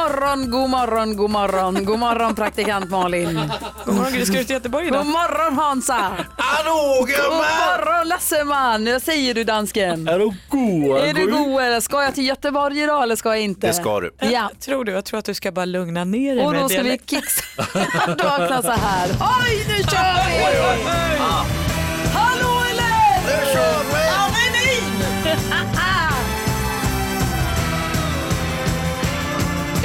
God morgon, god morgon, god morgon, god morgon praktikant Malin. God morgon ska du till Göteborg God idag? morgon Hansa. Hallå God gumman! morgon Lasseman. Jag säger du dansken. Är du god? Är du god eller ska jag till Göteborg idag eller ska jag inte? Det ska du. Ja. Tror du? Jag tror att du ska bara lugna ner dig Och med då ska vi kicksa. Vakna så här. Oj, nu kör vi! Hallå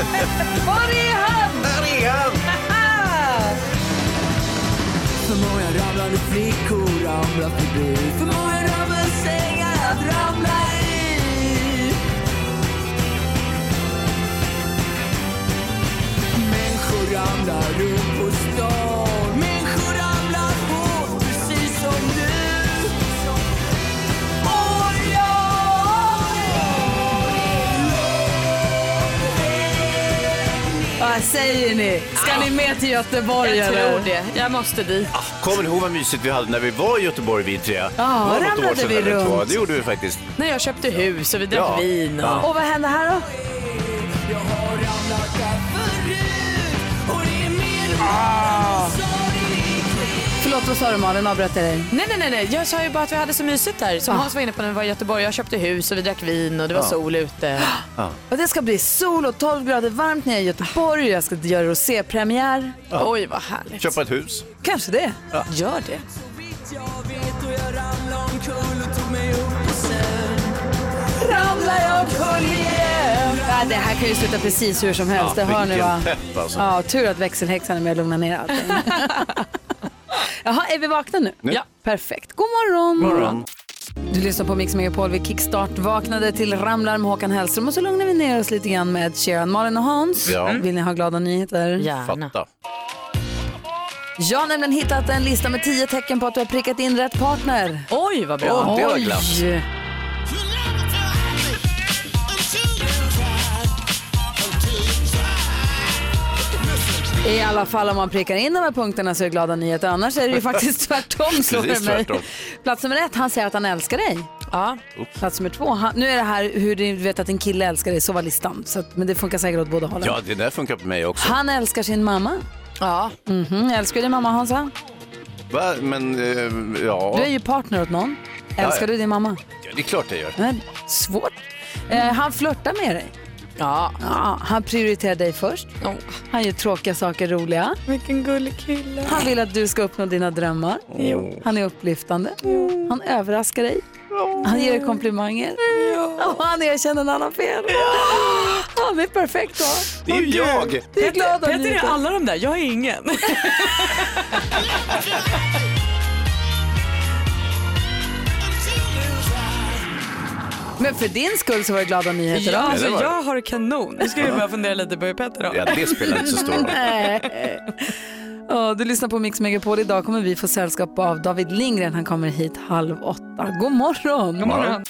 Var är han? Där är han! För många ramlande flickor ramlar förbi För många drabbelsängar att ramla i Människor ramlar runt säger ni? Ska ni med till Göteborg Jag eller? tror det. Jag måste dit. Kommer ni ihåg vad mysigt vi hade när vi var i Göteborg vi tre? Ja, ramlade vi runt. Det gjorde vi faktiskt. När jag köpte hus och vi drack Ja. vin. Och... Ja. Och vad hände här då? Jag Förlåt, vad sa du Malin? Avbröt jag dig? Nej, nej, nej, nej. Jag sa ju bara att vi hade så mysigt där. Som Ah. Hans var inne på när vi var i Göteborg. Jag köpte hus och vi drack vin och det var sol ute. Och det ska bli sol och 12 grader varmt när jag är i Göteborg. Jag ska göra rosépremiär. Oj, vad härligt. Köpa ett hus. Kanske det. Gör det. Ramlar jag omkull igen. Ja, det här kan ju sluta precis hur som helst. det hör ni va? pepp alltså. Ja, tur att växelhäxan är med och lugnar ner allting. Jaha, är vi vakna nu? Ja. Perfekt. God morgon. Morgon. Du lyssnar på Mix Megapol. Vi kickstart vaknade till Ramlar med Håkan Hellström och så lugnar vi ner oss lite grann med Sharon, Malin och Hans. Ja. Vill ni ha glada nyheter? Gärna. Fatta. Jag har nämligen hittat en lista med tio tecken på att du har prickat in rätt partner. Oj, vad bra. Oj. I alla fall om man prickar in de här punkterna så är det glada nyheter. Annars är det ju faktiskt tvärtom slår det mig. tvärtom. Plats nummer ett, han säger att han älskar dig. Ja. Plats nummer två, han, nu är det här hur du vet att en kille älskar dig, så var listan. Så att, men det funkar säkert åt båda hållen. Ja, det där funkar på mig också. Han älskar sin mamma. ja. Mhm, älskar du din mamma Hansa? Va? Men, eh, ja. Du är ju partner åt någon. Älskar ja. du din mamma? ja. Det är klart jag gör. Nej, svårt. Eh, han flörtar med dig. Ja. Ja, han prioriterar dig först. Oh, Han gör tråkiga saker roliga. vilken gullig kille. Han vill att du ska uppnå dina drömmar. Han är upplyftande. Han överraskar dig. Han ger dig komplimanger. Och han erkänner när han har fel. Han är perfekt va? Det är jag. Det är glada Peter är alla de där, jag är ingen. Men för din skull så var det glada nyheter. Ja, alltså, det det. jag har det kanon. Nu ska vi bara fundera lite på hur Peter har Ja, det spelar inte så stor roll. Ja, du lyssnar på Mix Megapol. Idag kommer vi få sällskap av David Lindgren. Han kommer hit halv åtta. God morgon! God morgon.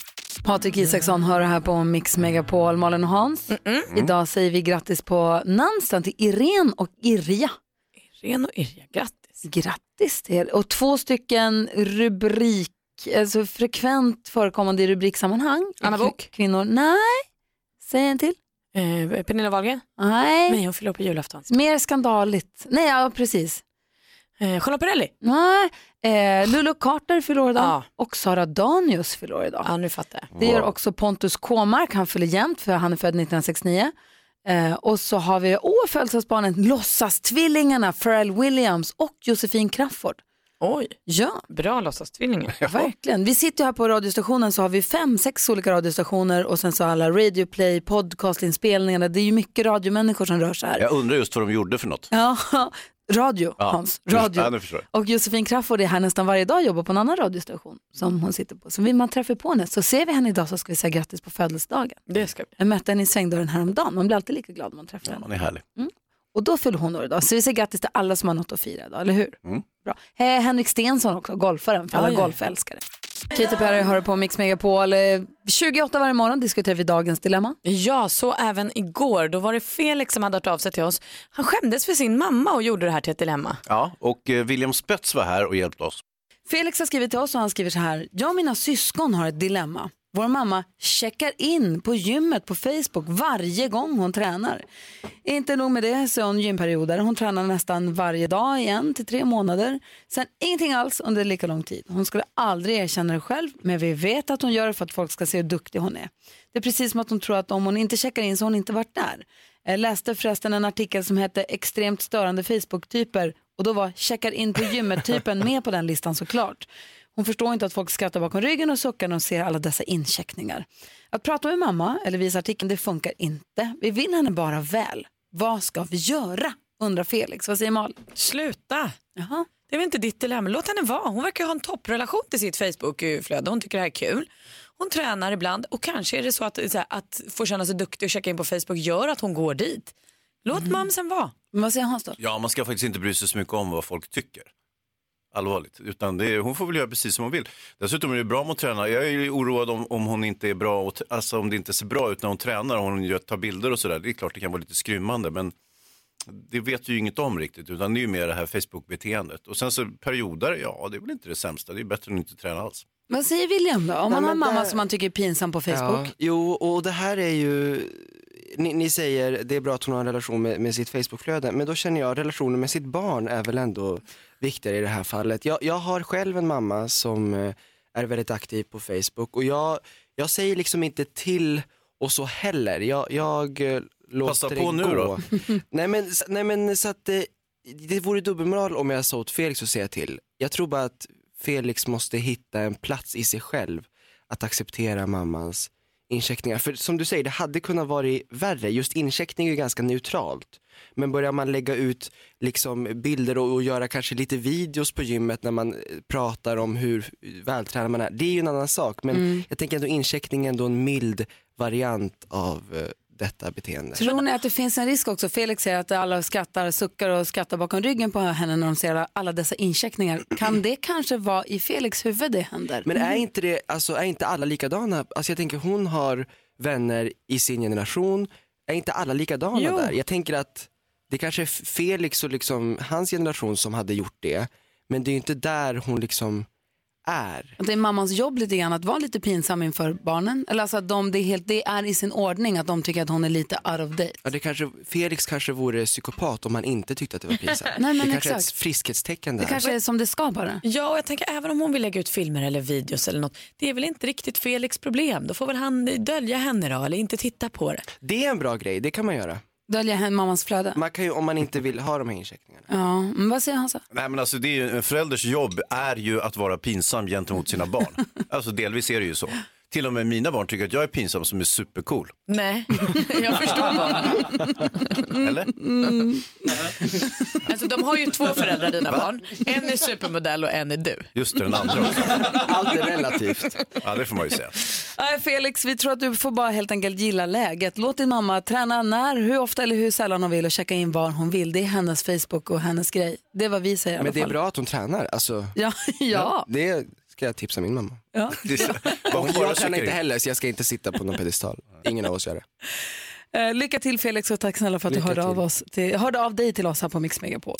Patrik Isaksson hör här på Mix Megapol. Malin och Hans. Idag säger vi grattis på namnsdagen till Irene och Irja. Ren och Irja, grattis. Grattis till er. Och två stycken rubrik alltså frekvent förekommande i rubriksammanhang. Anna K- Book? Kvinnor, nej. Säg en till. Eh, Pernilla Wahlgren? Nej. Nej, hon fyller år på julafton. Mer skandaligt. Nej, ja precis. Eh, Charlotte Perrelli? Nej. Eh, Lulu Carter fyller år idag. Ja. Och Sara Danius fyller år idag. Ja, nu fattar jag. Det gör också Pontus Kåmark, han fyller jämnt för han är född 1969. Eh, och så har vi oh, födelsedagsbarnen, låtsastvillingarna Pharrell Williams och Josefin Crafoord. Oj, Ja, bra låtsastvillingar. verkligen. Vi sitter ju här på radiostationen så har vi fem, sex olika radiostationer och sen så alla radio play, podcastinspelningarna. Det är ju mycket radiomänniskor som rör sig här. Jag undrar just vad de gjorde för något. Ja, radio Hans, radio. Ja. Och Josefin Crafoord är här nästan varje dag och jobbar på en annan radiostation som hon sitter på. Så vill man träffa på henne så ser vi henne idag så ska vi säga grattis på födelsedagen. Det ska vi. Jag mötte henne i svängdörren häromdagen. Man blir alltid lika glad när man träffar henne. Man är härlig. Och då fyller hon år idag. Så vi säger grattis till alla som har något att fira idag, eller hur? Bra. Eh, Henrik Stensson också, golfaren för alla ja. golfälskare. Katy Perry hör på Mix Megapol. Eh, 28 varje morgon diskuterar vi dagens dilemma. Ja, så även igår. Då var det Felix som hade hört av sig till oss. Han skämdes för sin mamma och gjorde det här till ett dilemma. Ja, och eh, William Spets var här och hjälpte oss. Felix har skrivit till oss och han skriver så här. Jag och mina syskon har ett dilemma. Vår mamma checkar in på gymmet på Facebook varje gång hon tränar. Inte nog med det så är hon gymperioder. Hon tränar nästan varje dag i en till tre månader. Sen ingenting alls under lika lång tid. Hon skulle aldrig erkänna det själv men vi vet att hon gör det för att folk ska se hur duktig hon är. Det är precis som att hon tror att om hon inte checkar in så har hon inte varit där. Jag läste förresten en artikel som hette extremt störande Facebook-typer och då var checkar in på gymmet-typen med på den listan såklart. Hon förstår inte att folk skrattar bakom ryggen och suckar när de ser alla dessa incheckningar. Att prata med mamma eller visa artikeln, det funkar inte. Vi vill henne bara väl. Vad ska vi göra? Undrar Felix. Vad säger Mal? Sluta! Jaha. Det är väl inte ditt dilemma. Låt henne vara. Hon verkar ha en topprelation till sitt Facebook-flöde. Hon tycker det här är kul. Hon tränar ibland och kanske är det så att, så här, att få känna sig duktig och checka in på Facebook gör att hon går dit. Låt mamsen vara. Men vad säger Hans då? Ja, man ska faktiskt inte bry sig så mycket om vad folk tycker. Allvarligt. Utan det hon får väl göra precis som hon vill. Dessutom är det bra med att träna. Jag är ju oroad om, om hon inte är bra, och, alltså om det inte ser bra ut när hon tränar och hon gör, tar bilder och sådär. Det är klart det kan vara lite skrymmande men det vet vi ju inget om riktigt utan det är ju mer det här Facebook-beteendet. Och sen så perioder, ja det är väl inte det sämsta. Det är bättre än att inte träna alls. Vad säger William då? Om man har en mamma där- som man tycker är pinsam på Facebook. Ja, jo, och det här är ju, ni, ni säger det är bra att hon har en relation med, med sitt Facebookflöde, men då känner jag relationen med sitt barn är väl ändå viktigare i det här fallet. Jag, jag har själv en mamma som eh, är väldigt aktiv på Facebook och jag, jag säger liksom inte till och så heller. Jag, jag eh, låter Passa det på nu gå. då. nej, men, nej men så att eh, det vore dubbelmoral om jag sa åt Felix att säga till. Jag tror bara att Felix måste hitta en plats i sig själv att acceptera mammans incheckningar. För som du säger, det hade kunnat vara värre. Just incheckning är ganska neutralt. Men börjar man lägga ut liksom bilder och, och göra kanske lite videos på gymmet när man eh, pratar om hur vältränad man är, det är ju en annan sak. Men jag tänker ändå incheckning är ändå en mild variant av eh, detta beteende. Tror ni att det finns en risk också? Felix säger att alla skrattar, suckar och skrattar bakom ryggen på henne när de ser alla- alla dessa incheckningar. Kan det kanske vara i Felix huvud det händer? Men är inte, det, alltså, är inte alla likadana? Alltså, jag tänker hon har vänner i sin generation, är inte alla likadana Jo. där? Jag tänker att det kanske är Felix och liksom, hans generation som hade gjort det, men det är ju inte där hon liksom är. Det är mammans jobb lite grann att vara lite pinsam inför barnen? Eller alltså att de, det, är helt, det är i sin ordning att de tycker att hon är lite out of date? Ja, det kanske, Felix kanske vore psykopat om han inte tyckte att det var pinsamt. Nej, men det kanske är exakt. ett friskhetstecken Det där. kanske är som det ska bara. Ja, och jag tänker även om hon vill lägga ut filmer eller videos eller något. Det är väl inte riktigt Felix problem. Då får väl han dölja henne då eller inte titta på det. Det är en bra grej, det kan man göra. Dölja henne mammans flöde. Man kan ju, om man inte vill ha de här incheckningarna. Ja, men vad säger Hansa? Nej men alltså det är ju, en förälders jobb är ju att vara pinsam gentemot sina barn. alltså delvis är det ju så. Till och med mina barn tycker att jag är pinsam som är supercool. Nej, jag förstår bara. Eller? Alltså, de har ju två föräldrar dina barn. En är supermodell och en är du. Just det, den andra också. Allt är relativt. Ja det får man ju säga. Nej, Felix, vi tror att du får bara helt enkelt gilla läget. Låt din mamma träna när, hur ofta eller hur sällan hon vill och checka in var hon vill. Det är hennes Facebook och hennes grej. Det är vad vi säger i alla Men det är fall. bra att hon tränar, alltså. Ja, ja. Det ska jag tipsa min mamma. ja. Är bara jag tränar inte in. heller så jag ska inte sitta på någon pedestal. Ingen av oss gör det. Eh, lycka till Felix och tack snälla för att du Lycka hörde av, oss till, hörde av dig till oss här på Mix Megapol.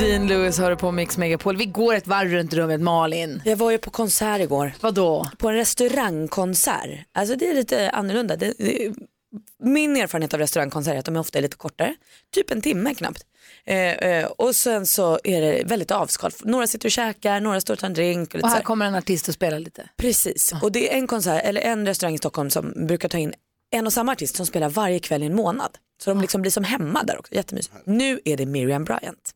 Dean Lewis hör på Mix Megapol. Vi går ett varv runt rummet, Malin. Jag var ju på konsert igår. Vadå? På en restaurangkonsert. Alltså det är lite annorlunda. Det, det, min erfarenhet av restaurangkonserter är att de är ofta lite kortare. Typ en timme knappt. Eh, eh, och sen så är det väldigt avskalat. Några sitter och käkar, några står och tar en drink. Och Och här. kommer en artist och spelar lite. Precis, och det är en konsert, eller en restaurang i Stockholm som brukar ta in en och samma artist som spelar varje kväll i en månad. Så de liksom blir som hemma där också, jättemysigt. Nu är det Miriam Bryant.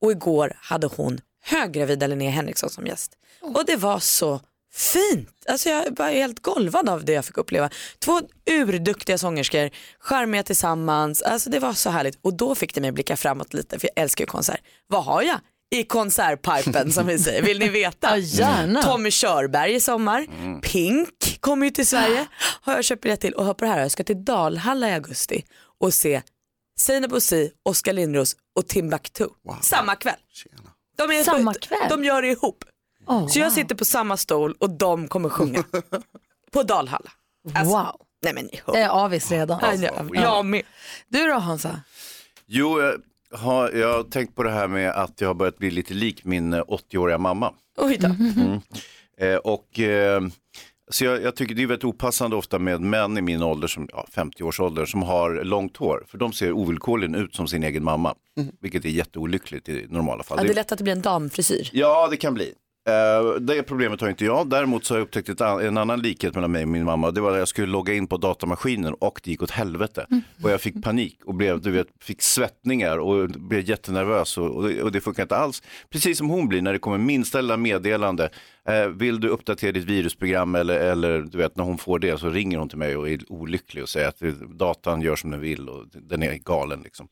Och igår hade hon höggravida Linnea Henriksson som gäst. Och det var så fint. Alltså jag var helt golvad av det jag fick uppleva. Två urduktiga sångerskor, charmiga tillsammans. Alltså det var så härligt. Och då fick det mig att blicka framåt lite, för jag älskar ju konsert. Vad har jag? I konsertpipen som vi säger, vill ni veta? Ja, gärna. Tommy Körberg i sommar. Pink kommer ju till Sverige. Har jag köpt biljett till. Och hör på det här, jag ska till Dalhalla i augusti och se Seinabo Bosi, Oskar Lindros och Timbuktu. Samma kväll. De, är, Samma kväll? de gör det ihop. Oh, Så jag sitter på samma stol och de kommer sjunga. på Dalhalla. Alltså, wow. Nej men ni Jag hör. är avis redan. Ja, jag, jag med. Du då Hansa? Jo, jag har, jag har tänkt på det här med att jag har börjat bli lite lik min eh, 80-åriga mamma. Oj då. Mm. Eh, och, eh, så jag, jag tycker det är väldigt opassande ofta med män i min ålder, som, ja, 50-årsåldern, som har långt hår. För de ser ovillkorligen ut som sin egen mamma. Vilket är jätteolyckligt i normala fall. Ja, det Det- är lätt att det blir en damfrisyr. Ja, det kan bli. Eh, det problemet har inte jag. Däremot så har jag upptäckt ett, en annan likhet mellan mig och min mamma. Det var när jag skulle logga in på datamaskinen och det gick åt helvete. Och jag fick panik och blev, du vet, fick svettningar och blev jättenervös och, och, det, och det funkar inte alls. Precis som hon blir när det kommer minsta lilla meddelande. Eh, vill du uppdatera ditt virusprogram eller, eller du vet när hon får det så ringer hon till mig och är olycklig och säger att datan gör som den vill och den är galen liksom.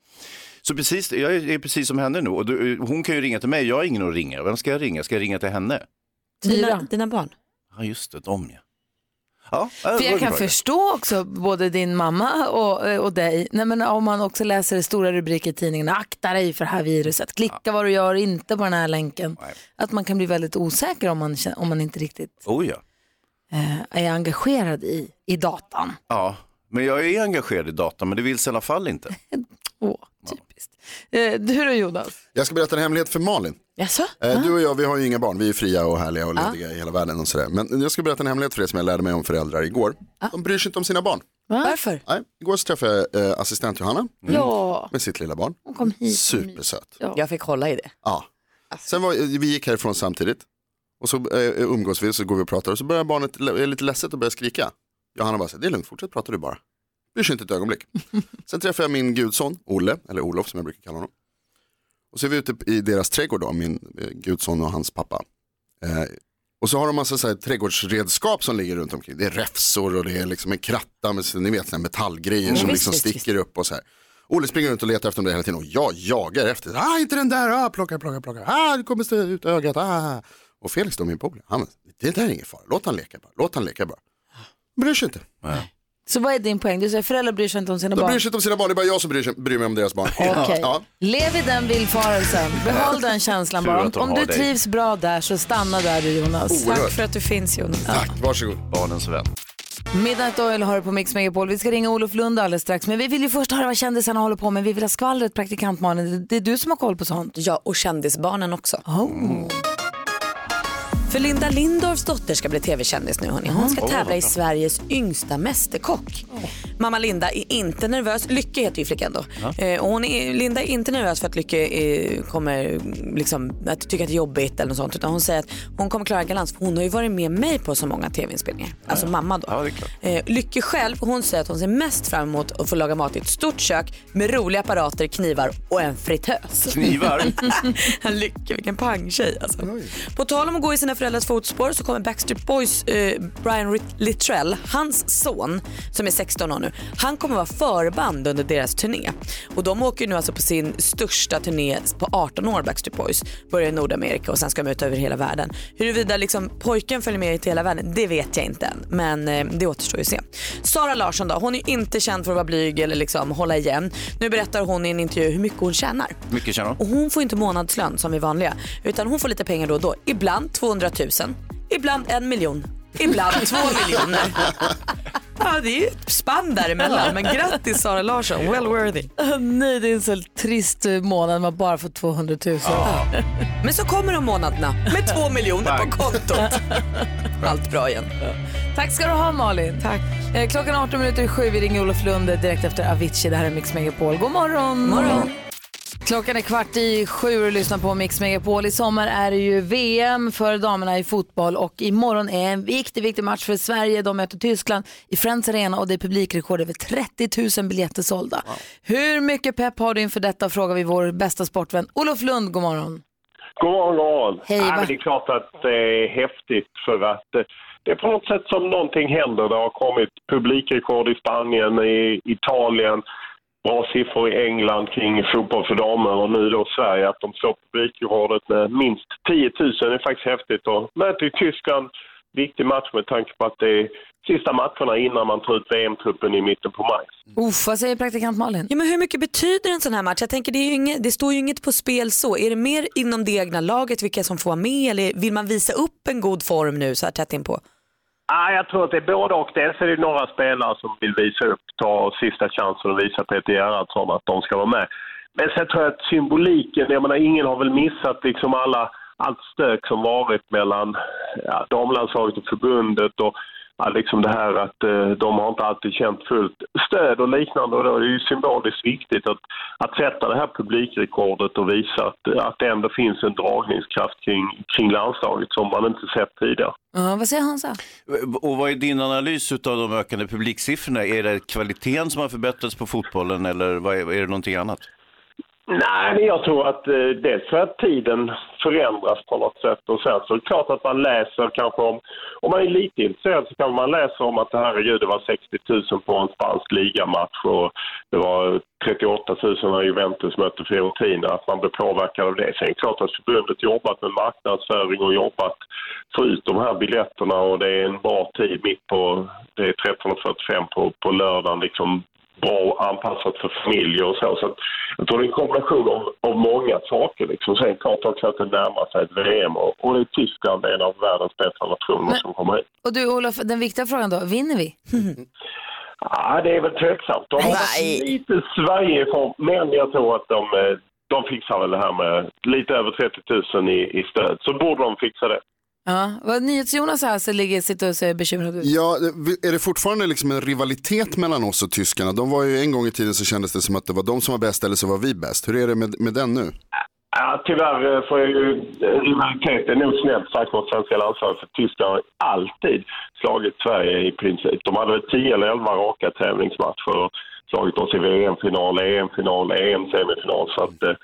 Så precis, jag är, precis som henne nu och du, hon kan ju ringa till mig, jag har ingen att ringa. Vem ska jag ringa? Ska jag ringa till henne? Dina, dina barn. Ja just det, de ja. Ja, För jag kan förstå också både din mamma och, och dig, Nej, men om man också läser stora rubriker i tidningen, akta dig för det här viruset, klicka vad du gör, inte på den här länken. Nej. Att man kan bli väldigt osäker om man, om man inte riktigt Oh ja. eh, är engagerad i, i datan. ja, men jag är engagerad i data men det vill i alla fall inte. Typiskt. Eh, du då Jonas? Jag ska berätta en hemlighet för Malin. Jaså? Eh, Du och jag, vi har ju inga barn, vi är fria och härliga och lediga i hela världen och sådär. Men jag ska berätta en hemlighet för er som jag lärde mig om föräldrar igår. De bryr sig inte om sina barn. Varför? Nej, igår så träffade jag eh, assistent Johanna Ja, med sitt lilla barn. hon kom hit. Supersöt. Jag fick hålla i det. Ja. Sen var, vi gick härifrån samtidigt. Och så eh, umgås vi, så går vi och pratar och så börjar barnet, är lite ledset och börjar skrika. Johanna bara, det är lugnt, fortsätt prata du bara. Bryr sig inte ett ögonblick. Sen träffar jag min gudson, Olle, eller Olof som jag brukar kalla honom. Och så är vi ute i deras trädgård då, min eh, gudson och hans pappa. Eh, och så har de massa så här, trädgårdsredskap som ligger runt omkring. Det är räfsor och det är liksom en kratta med ni vet, metallgrejer som visst, liksom visst, sticker upp och så här. Olle springer runt och letar efter dem där hela tiden och jag jagar efter. Ah, inte den där, ah, plocka, plocka, plocka. Ah, det kommer stå ut ögat. Ah. Och Felix då, min polare, han det där är ingen fara, låt han leka bara, låt han leka bara. Bryr sig inte. Så vad är din poäng? Du säger föräldrar bryr sig inte om sina De barn. bryr sig inte om sina barn, det är bara jag som bryr, sig, bryr mig om deras barn. Okej. Ja. Lev i den villfarelsen. Behåll den känslan Tur bara. Om, att de om har du dig. trivs bra där så stanna där du Jonas. Oerhört. Tack för att du finns Jonas. Tack, varsågod. Barnens vän. Midnight Oil har du på Mix Megapol. Vi ska ringa Olof Lund alldeles strax. Men vi vill ju först höra vad kändisarna håller på med. Vi vill ha skvallret, praktikant Malin. Det är du som har koll på sånt. Ja, och kändisbarnen också. Oh. För Linda Lindorffs dotter ska bli tv-kändis nu. Hörni. Hon ska tävla i Sveriges yngsta mästerkock. Mamma Linda är inte nervös. Lycke heter ju flickan då. Eh, och hon är, Linda är inte nervös för att Lycke eh, kommer liksom, att tycka att det är jobbigt eller något sånt. Utan hon säger att hon kommer klara galans. För hon har ju varit med mig på så många tv-inspelningar. Alltså mamma då. Ja, det är klart. Eh, Lycke själv, hon säger att hon ser mest fram emot att få laga mat i ett stort kök med roliga apparater, knivar och en fritös. Knivar. Lycke, vilken pangtjej alltså. På tal om att gå i sina föräldrars fotspår så kommer Backstreet Boys eh, Brian Littrell, hans son som är 16 år nu, han kommer vara förband under deras turné. Och de åker nu alltså på sin största turné på 18 år Backstreet Boys. Börjar i Nordamerika och sen ska de ut över hela världen. Huruvida liksom pojken följer med till hela världen, det vet jag inte än. Men eh, det återstår ju att se. Sara Larsson då, hon är inte känd för att vara blyg eller liksom hålla igen. Nu berättar hon i en intervju hur mycket hon tjänar. Mycket känner hon. Och hon får inte månadslön som vi vanliga. Utan hon får lite pengar då och då. Ibland 200 000, ibland en miljon, ibland två miljoner. Ja, det är ju ett spann däremellan. Men grattis Sara Larsson, well worthy. Nej, det är en så trist månad man bara får 200 000. Men så kommer de månaderna med två miljoner på kontot. Allt bra igen. Tack ska du ha Malin. Tack. Eh, klockan 18 minuter i sju. Vi ringer Olof Lund direkt efter Avicii. Det här är Mix Megapol. God morgon. morgon. Klockan är kvart i sju och lyssnar på Mix Megapol. I sommar är det ju VM för damerna i fotboll och imorgon är en viktig, viktig match för Sverige. De möter Tyskland i Friends Arena och det är publikrekord över 30 000 biljetter sålda. Hur mycket pepp har du inför detta frågar vi vår bästa sportvän Olof Lund. God morgon. God morgon, god morgon. Hej, men det är klart att det är häftigt för att eh, det är på något sätt som någonting händer. Det har kommit publikrekord i Spanien, i Italien, bra siffror i England kring fotboll för damer och nu då Sverige att de slår publikrekordet med minst 10 000. Det är faktiskt häftigt. Och möter ju Tyskland, viktig match med tanke på att det är sista matcherna innan man tar ut VM-truppen i mitten på maj. Uff, vad säger praktikant Malin? Ja, men hur mycket betyder en sån här match? Jag tänker det, är ju inget, det står ju inget på spel så. Är det mer inom det egna laget vilka som får vara med eller vill man visa upp en god form nu så här tätt inpå? Ah, jag tror att det är både och. Dels är det några spelare som vill visa upp, ta sista chansen och visa Peter Gerhardsson att de ska vara med. Men sen tror jag att symboliken, jag menar ingen har väl missat liksom alla, allt stök som varit mellan ja, damlandslaget och förbundet och liksom det här att eh, de har inte alltid känt fullt stöd och liknande och då är det ju symboliskt viktigt att, att sätta det här publikrekordet och visa att, att det ändå finns en dragningskraft kring, kring landslaget som man inte sett tidigare. Ja, vad säger Hansa? Och vad är din analys av de ökande publiksiffrorna? Är det kvaliteten som har förbättrats på fotbollen eller vad är, är det någonting annat? Nej, men jag tror att eh, dels för att tiden förändras på något sätt och sen så är det klart att man läser kanske om, om man är lite intresserad så kan man läsa om att herregud det var 60 000 på en spansk ligamatch och det var 38 000 när Juventus mötte Fiorentina, att man blir påverkad av det. Sen är det klart att förbundet jobbat med marknadsföring och jobbat få ut de här biljetterna och det är en bra tid mitt på, det är 13.45 på, på lördagen liksom bra anpassat för familjer och så. så att jag tror det är en kombination av, av många saker. Liksom. Sen klart också att det närmar sig ett VM och, och det är Tyskland, en av världens bästa nationer som kommer hit. Och du Olof, den viktiga frågan då, vinner vi? Ja, det är väl tveksamt. De har varit lite Sverige-form, men jag tror att de, eh, de fixar väl det här med lite över 30 000 i, i stöd. Så borde de fixa det. Ja, vad NyhetsJonas här så ligger, sitter och ser bekymrad ut. Ja, är det fortfarande liksom en rivalitet mellan oss och tyskarna? De var ju en gång i tiden så kändes det som att det var de som var bäst eller så var vi bäst. Hur är det med, med den nu? Ja, tyvärr eh, får jag ju eh, rivalitet är nog snällt sagt mot svenska landslaget för Tyskland har alltid slagit Sverige i princip. De hade väl 10 eller 11 raka tävlingsmatcher och slagit oss i VM-final, EM-final, EM-semifinal. Så att eh,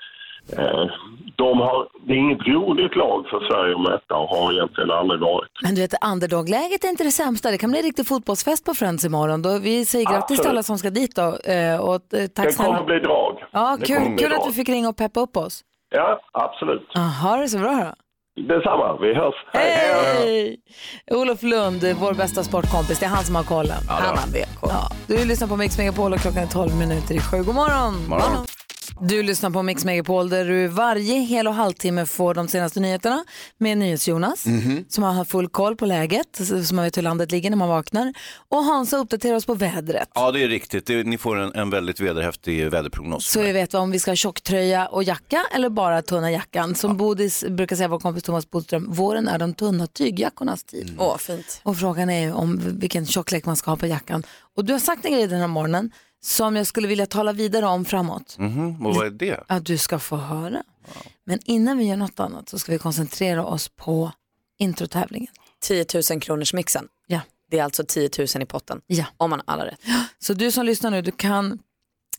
de har, det är inget roligt lag för Sverige att möta och har egentligen aldrig varit. Men du vet, underdog-läget är inte det sämsta. Det kan bli en riktig fotbollsfest på Friends imorgon. Då vi säger grattis till Absolut. alla som ska dit då. Eh, Och eh, tack det kommer att bli drag. Ja, kul, bli kul att drag. du fick ringa och peppa upp oss. Ja, absolut. Ja, Ha det så bra då. Detsamma, vi hörs. Hej! Olof Lund, vår bästa sportkompis, det är han som har kollen. Han har benkoll. Ja, du lyssnar på Mix Megapol och klockan är 12 minuter i sju. God morgon! Morgon. Du lyssnar på Mix Megapol där du varje hel och halvtimme får de senaste nyheterna med NyhetsJonas som har full koll på läget, man vet hur landet ligger när man vaknar. Och Hansa uppdaterar oss på vädret. Ja, det är riktigt. Det, ni får en, en väldigt vederhäftig väderprognos. Så vi vet om vi ska ha tjocktröja och jacka eller bara tunna jackan. Som Bodis brukar säga, vår kompis Thomas Bodström, våren är de tunna tygjackornas tid. Åh, fint. Och frågan är om vilken tjocklek man ska ha på jackan. Och du har sagt en grej den här morgonen som jag skulle vilja tala vidare om framåt. Mhm, Och vad är det? Att du ska få höra. Men innan vi gör något annat så ska vi koncentrera oss på introtävlingen. 10 000 kronors mixen. Ja. Det är alltså 10 000 i potten. Ja. Om man har alla rätt. Så du som lyssnar nu, du kan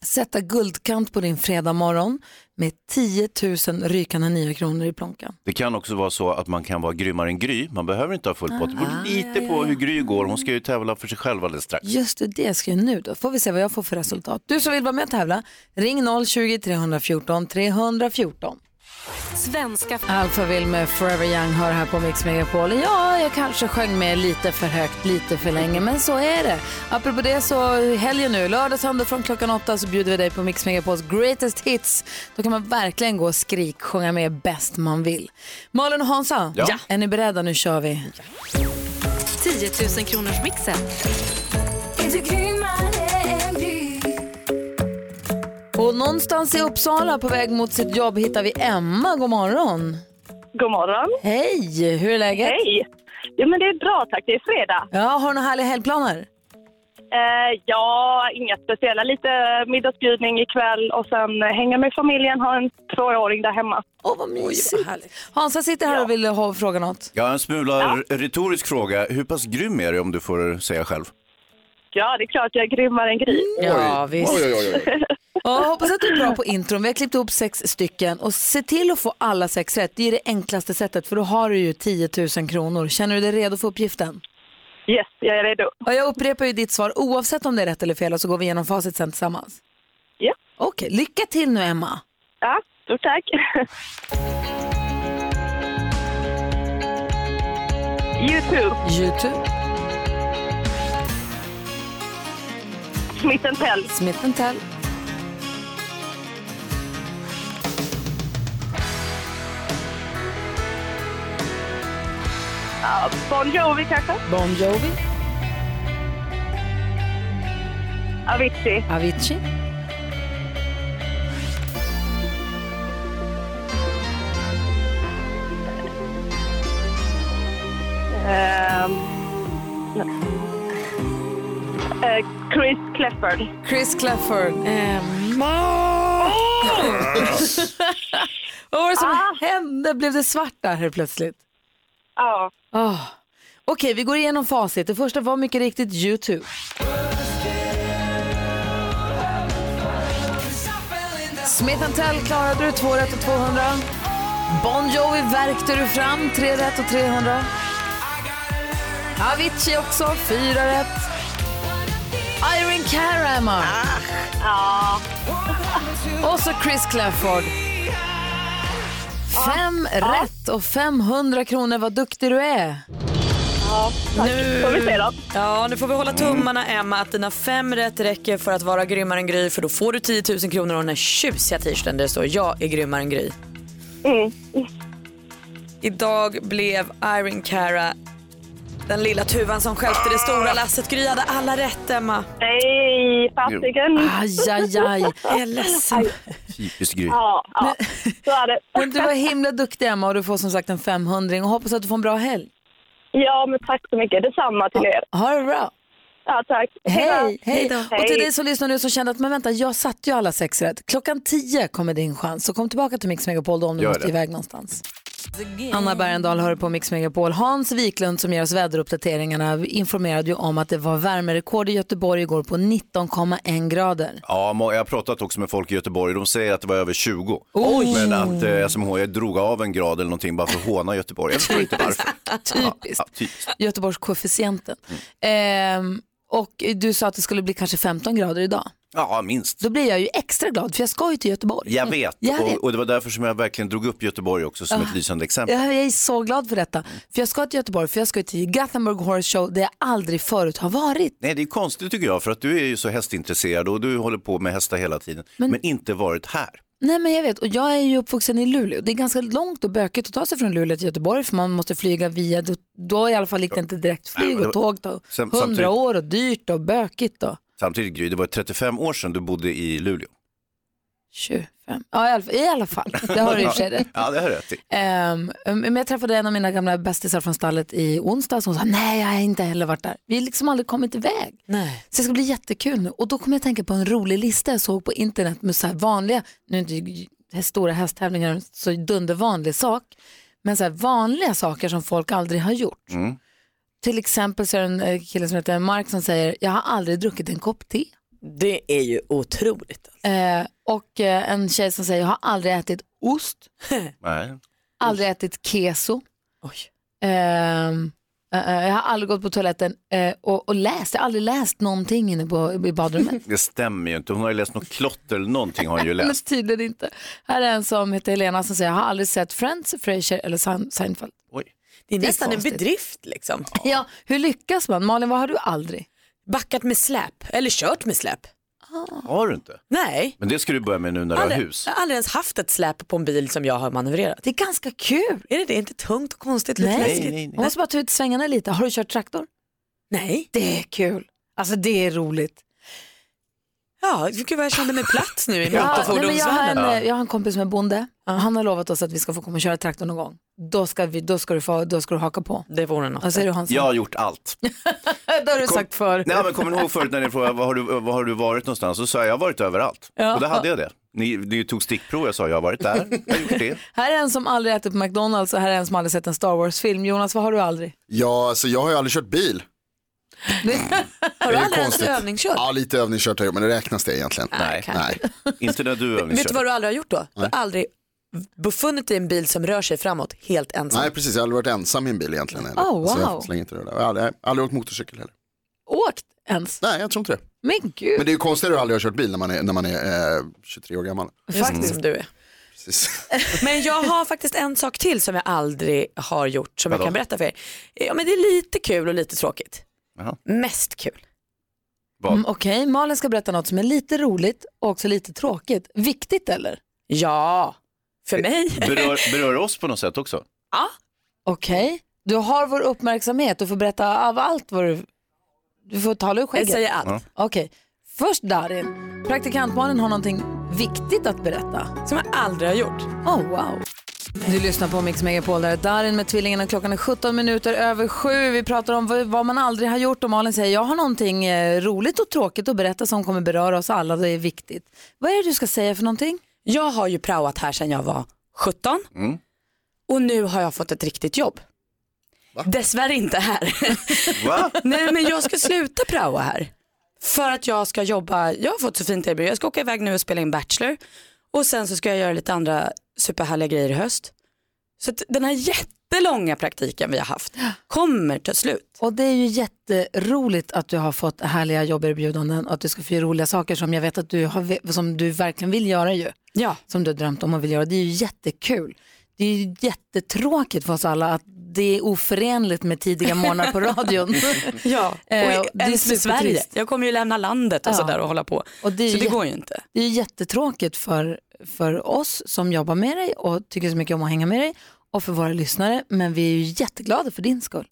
sätta guldkant på din fredag morgon med 10 000 rykande nya kronor i plånkan. Det kan också vara så att man kan vara grymmare än Gry. Man behöver inte ha full pott. Det beror lite på hur Gry går. Hon ska ju tävla för sig själv alldeles strax. Just det, det ska jag nu då. Får vi se vad jag får för resultat. Du som vill vara med och tävla, ring 020-314 314. Svenska Alfa vill med Forever Young hör här på Mix Megapol. Ja, jag kanske sjöng med lite för högt, lite för länge, men så är det. Apropå det så helgen nu, lördag, söndag från klockan åtta så bjuder vi dig på Mix Megapols Greatest Hits. Då kan man verkligen gå och skrik, sjunga med bäst man vill. Malin och Hansa, Ja. är ni beredda? Nu kör vi. 10 000 kronors mixen. Någonstans i Uppsala på väg mot sitt jobb hittar vi Emma. God morgon. God morgon. Hej, hur är läget? Hej. Jo, men det är bra tack. Det är fredag. Ja, har du några härliga helgplaner? Eh, ja, inga speciella. Lite middagsbjudning ikväll och sen hänga med familjen, ha en tvååring där hemma. Åh, vad mysigt. Hansa sitter här och vill ha, fråga något. Ja, en smula r- retorisk fråga. Hur pass grym är du om du får säga själv? Ja, det är klart jag är grymmare än Gry. Ja, visst. Oj, oj, oj, oj. Ja, hoppas att du är bra på intron. Vi har klippt ihop sex stycken och se till att få alla sex rätt. Det är det enklaste sättet för då har du ju 10 000 kronor. Känner du dig redo för uppgiften? Yes, jag är redo. Ja, jag upprepar ju ditt svar oavsett om det är rätt eller fel och så går vi igenom facit sen tillsammans. Ja. Okej, lycka till nu Emma. Ja, stort tack. YouTube, Youtube, Smith Tell, Smith Tell, Bon Jovi kanske, Bon Jovi, Avicii, Avicii, ehm, eh, Chris Clefford. Chris Clafford. Emma! Vad var det som hände? Blev det svart där helt plötsligt? Ja, Oh. Okej, vi går igenom facit. Det första var mycket riktigt YouTube. Smith Tell klarade du, 2 rätt och 200. Bon Jovi värkte du fram, 3 rätt och 300. Avicii också, 4 rätt. Irene Cara, Emma. ja, Och så Chris Clafford. Fem rätt och 500 kronor. Vad duktig du är. Nu, får vi se då. ja, nu får vi hålla tummarna Emma att dina fem rätt räcker för att vara grymmare än Gry för då får du 10 000 kronor och den här tjusiga t-shirten där det står jag är grymmare än Gry. Mm. Idag blev Irene Cara den lilla tuvan som stjälpte det stora lasset. Gry hade alla rätt Emma. Nej, fasiken. Aj, aj, aj. Jag är ledsen. Typiskt Gry. Ja, ja, så är det. Men du var himla duktig Emma och du får som sagt en 500 och hoppas att du får en bra helg. Ja, men tack så mycket. Detsamma till er. Ha det bra. Ja, tack. Hej, hej. Och till dig som lyssnar nu som kände att men vänta, jag satte ju alla sex rätt. Klockan 10 kommer din chans. Så kom tillbaka till Mix Megapol då om du Gör måste det. iväg någonstans. Anna Bergendahl hör på Mix Megapol. Hans Wiklund som ger oss väderuppdateringarna informerade ju om att det var värmerekord i Göteborg igår på 19,1 grader. Ja, jag har pratat också med folk i Göteborg. De säger att det var över 20. Oj. Men att eh, SMHI drog av en grad eller någonting bara för att håna Göteborg. Jag förstår inte varför. Typiskt. Ja, typiskt. Göteborgskoefficienten. Ehm, och du sa att det skulle bli kanske 15 grader idag. Ja, minst. Då blir jag ju extra glad för jag ska ju till Göteborg. Jag vet. Jag vet. Och, och det var därför som jag verkligen drog upp Göteborg också som ett lysande exempel. Jag är så glad för detta. För jag ska till Göteborg, för jag ska till Gothenburg Horse Show där jag aldrig förut har varit. Nej, det är konstigt tycker jag, för att du är ju så hästintresserad och du håller på med hästar hela tiden, men, Men- inte varit här. Nej men jag vet, och jag är ju uppvuxen i Luleå. Det är ganska långt och bökigt att ta sig från Luleå till Göteborg för man måste flyga via, då, då i alla fall gick det inte direkt flyg och tåg då. Sen- 100 samtidigt- år och dyrt och bökigt då. Samtidigt Gry, det var 35 år sedan du bodde i Luleå. 25. Ja i alla fall, i alla fall. det har du i och för sig rätt. Ja, det har du rätt i. Ehm, men jag träffade en av mina gamla bästisar från stallet i onsdags och hon sa nej jag har inte heller varit där. Vi har liksom aldrig kommit iväg. Nej. Så det ska bli jättekul nu. Och då kommer jag tänka på en rolig lista jag såg på internet med så här vanliga, nu är inte stora hästtävlingar så dundervanlig sak, men så här vanliga saker som folk aldrig har gjort. Mm. Till exempel så är det en eh, kille som heter Mark som säger, jag har aldrig druckit en kopp te. Det är ju otroligt. Eh, och eh, en tjej som säger, jag har aldrig ätit ost, Nej. aldrig ätit keso. Oj. Ehm, eh, eh, jag har aldrig gått på toaletten och, och läst, jag har aldrig läst någonting inne på, i badrummet. Det stämmer ju inte. Hon har ju läst något klotter eller någonting har hon ju Men läst. tydligen inte. Här är en som heter Helena som säger, jag har aldrig sett Friends, Frasier eller Sein- Seinfeld. Det är Det är nästan en bedrift liksom. Ja, hur lyckas man? Malin, vad har du aldrig? Backat med släp eller kört med släp. Har du inte? Nej. Men det ska du börja med nu när du har Aldrig, hus. jag har aldrig ens haft ett släp på en bil som jag har manövrerat. Det är ganska kul. Är det det? Inte tungt och konstigt? Lite Nej. läskigt? nej, nej. Man måste bara ta ut svängarna lite. Har du kört traktor? Nej. Det är kul. Alltså det är roligt. Ja, gud vad jag kände mig plats nu i Ja, men jag, har en, motorfordonsvärlden. jag har en kompis som är bonde. Han har lovat oss att vi ska få komma och köra traktor någon gång. Då ska, vi, då ska, du, få, då ska du haka på. Det vore något. Du Hans? Jag har gjort allt. det har du Kom- sagt för. Nej, men kommer ni ihåg förut när ni frågade var har, du, var har du varit någonstans? Så sa jag, jag har varit överallt. Ja. Och då hade jag det. Ni, ni tog stickprov, jag sa jag har varit där, jag har gjort det. Här är en som aldrig ätit på McDonalds och här är en som aldrig sett en Star Wars-film. Jonas, vad har du aldrig? Ja, alltså jag har ju aldrig kört bil. Har Det du är aldrig ens övningskört? Ja, lite övningskört har jag men det räknas det egentligen? Nej, Nej. Inte när du Vet övningskör. du vad du aldrig har gjort då? Du har aldrig befunnit dig i en bil som rör sig framåt helt ensam. Nej, precis. Jag har aldrig varit ensam i en bil egentligen. heller. Oh, Så wow. jag slänger inte det där. Jag har aldrig, aldrig åkt motorcykel heller. Åkt ens? Nej, jag tror inte det. Men gud. Men det är ju konstigt att aldrig ha kört bil när man är, när man är eh, 23 år gammal. Faktiskt som du är. Precis. Men jag har faktiskt en sak till som jag aldrig har gjort som Vadå? jag kan berätta för er. Ja, men det är lite kul och lite tråkigt. Jaha. Mest kul. Mm, Okej, Malin ska berätta något som är lite roligt och också lite tråkigt. Viktigt eller? Ja, för mig. Berör, berör oss på något sätt också? Ja. Okej, du har vår uppmärksamhet. Du får berätta av allt vad du... Du får tala ur Jag skägget. säger allt. Ja. Okej, först Darin. Praktikantmannen har någonting viktigt att berätta. Som jag aldrig har gjort. Oh wow. Du lyssnar på Mix Megapol där är Darin med tvillingarna. Klockan är 17 minuter över sju. Vi pratar om vad, man aldrig har gjort och Malin säger jag har någonting eh, roligt och tråkigt att berätta som kommer beröra oss alla. Det är viktigt. Vad är det du ska säga för någonting? Jag har ju praoat här sedan jag var 17 Mm. och nu har jag fått ett riktigt jobb. Dessvärre inte här. Va? Nej men jag ska sluta praoa här. För att jag ska jobba, jag har fått så fint erbjudande. Jag ska åka iväg nu och spela in Bachelor. Och sen så ska jag göra lite andra superhärliga grejer i höst. Så den här jättelånga praktiken vi har haft kommer ta slut. Och det är ju jätteroligt att du har fått härliga jobberbjudanden och att du ska få göra roliga saker som jag vet att du, har, som du verkligen vill göra ju. Ja. Som du har drömt om och vill göra. Det är ju jättekul. Det är ju jättetråkigt för oss alla att det är oförenligt med tidiga morgnar på radion. Ja, och Eh, det är Sverige. Jag kommer ju lämna landet och Ja. sådär och hålla på. Och det Så det går ju inte. Det är jättetråkigt för, för oss som jobbar med dig och tycker så mycket om att hänga med dig och för våra lyssnare. Men vi är ju jätteglada för din skull.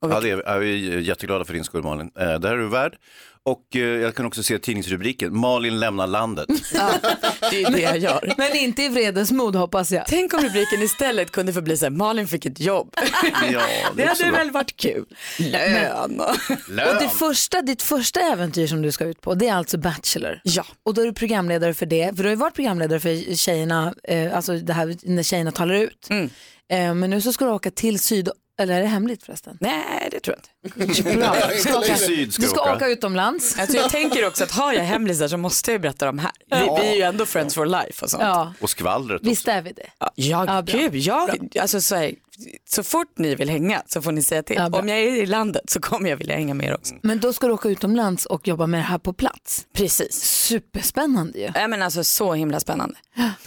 Ja, det är, är vi jätteglada för din skull Malin. Eh, det här är du värd. Och eh, jag kan också se tidningsrubriken, Malin lämnar landet. Det är det jag gör. Men inte i vredesmod hoppas jag. Tänk om rubriken istället kunde få bli så här, Malin fick ett jobb. Ja, Det är hade väl varit kul. Lön. Lön. Och det första, ditt första äventyr som du ska ut på det är alltså Bachelor. Ja. Och då är du programledare för det. För du har ju varit programledare för tjejerna, eh, alltså det här när tjejerna talar ut. Mm. Men nu så ska du åka till Syd, eller är det hemligt förresten? Nej, det tror jag inte. Bra. Ska åka, du ska åka. åka utomlands. Alltså jag tänker också att har jag hemlisar så måste jag berätta dem här. Vi, vi är ju ändå friends for life och sånt. Ja, Och skvallret visst är vi det. Ja, Ja, bra. gud, jag, alltså, så, här, så fort ni vill hänga så får ni säga till. Ja. Om jag är i landet så kommer jag vilja hänga med er också. Men då ska du åka utomlands och jobba med det här på plats. Precis. Superspännande ju. Ja, men alltså, så himla spännande.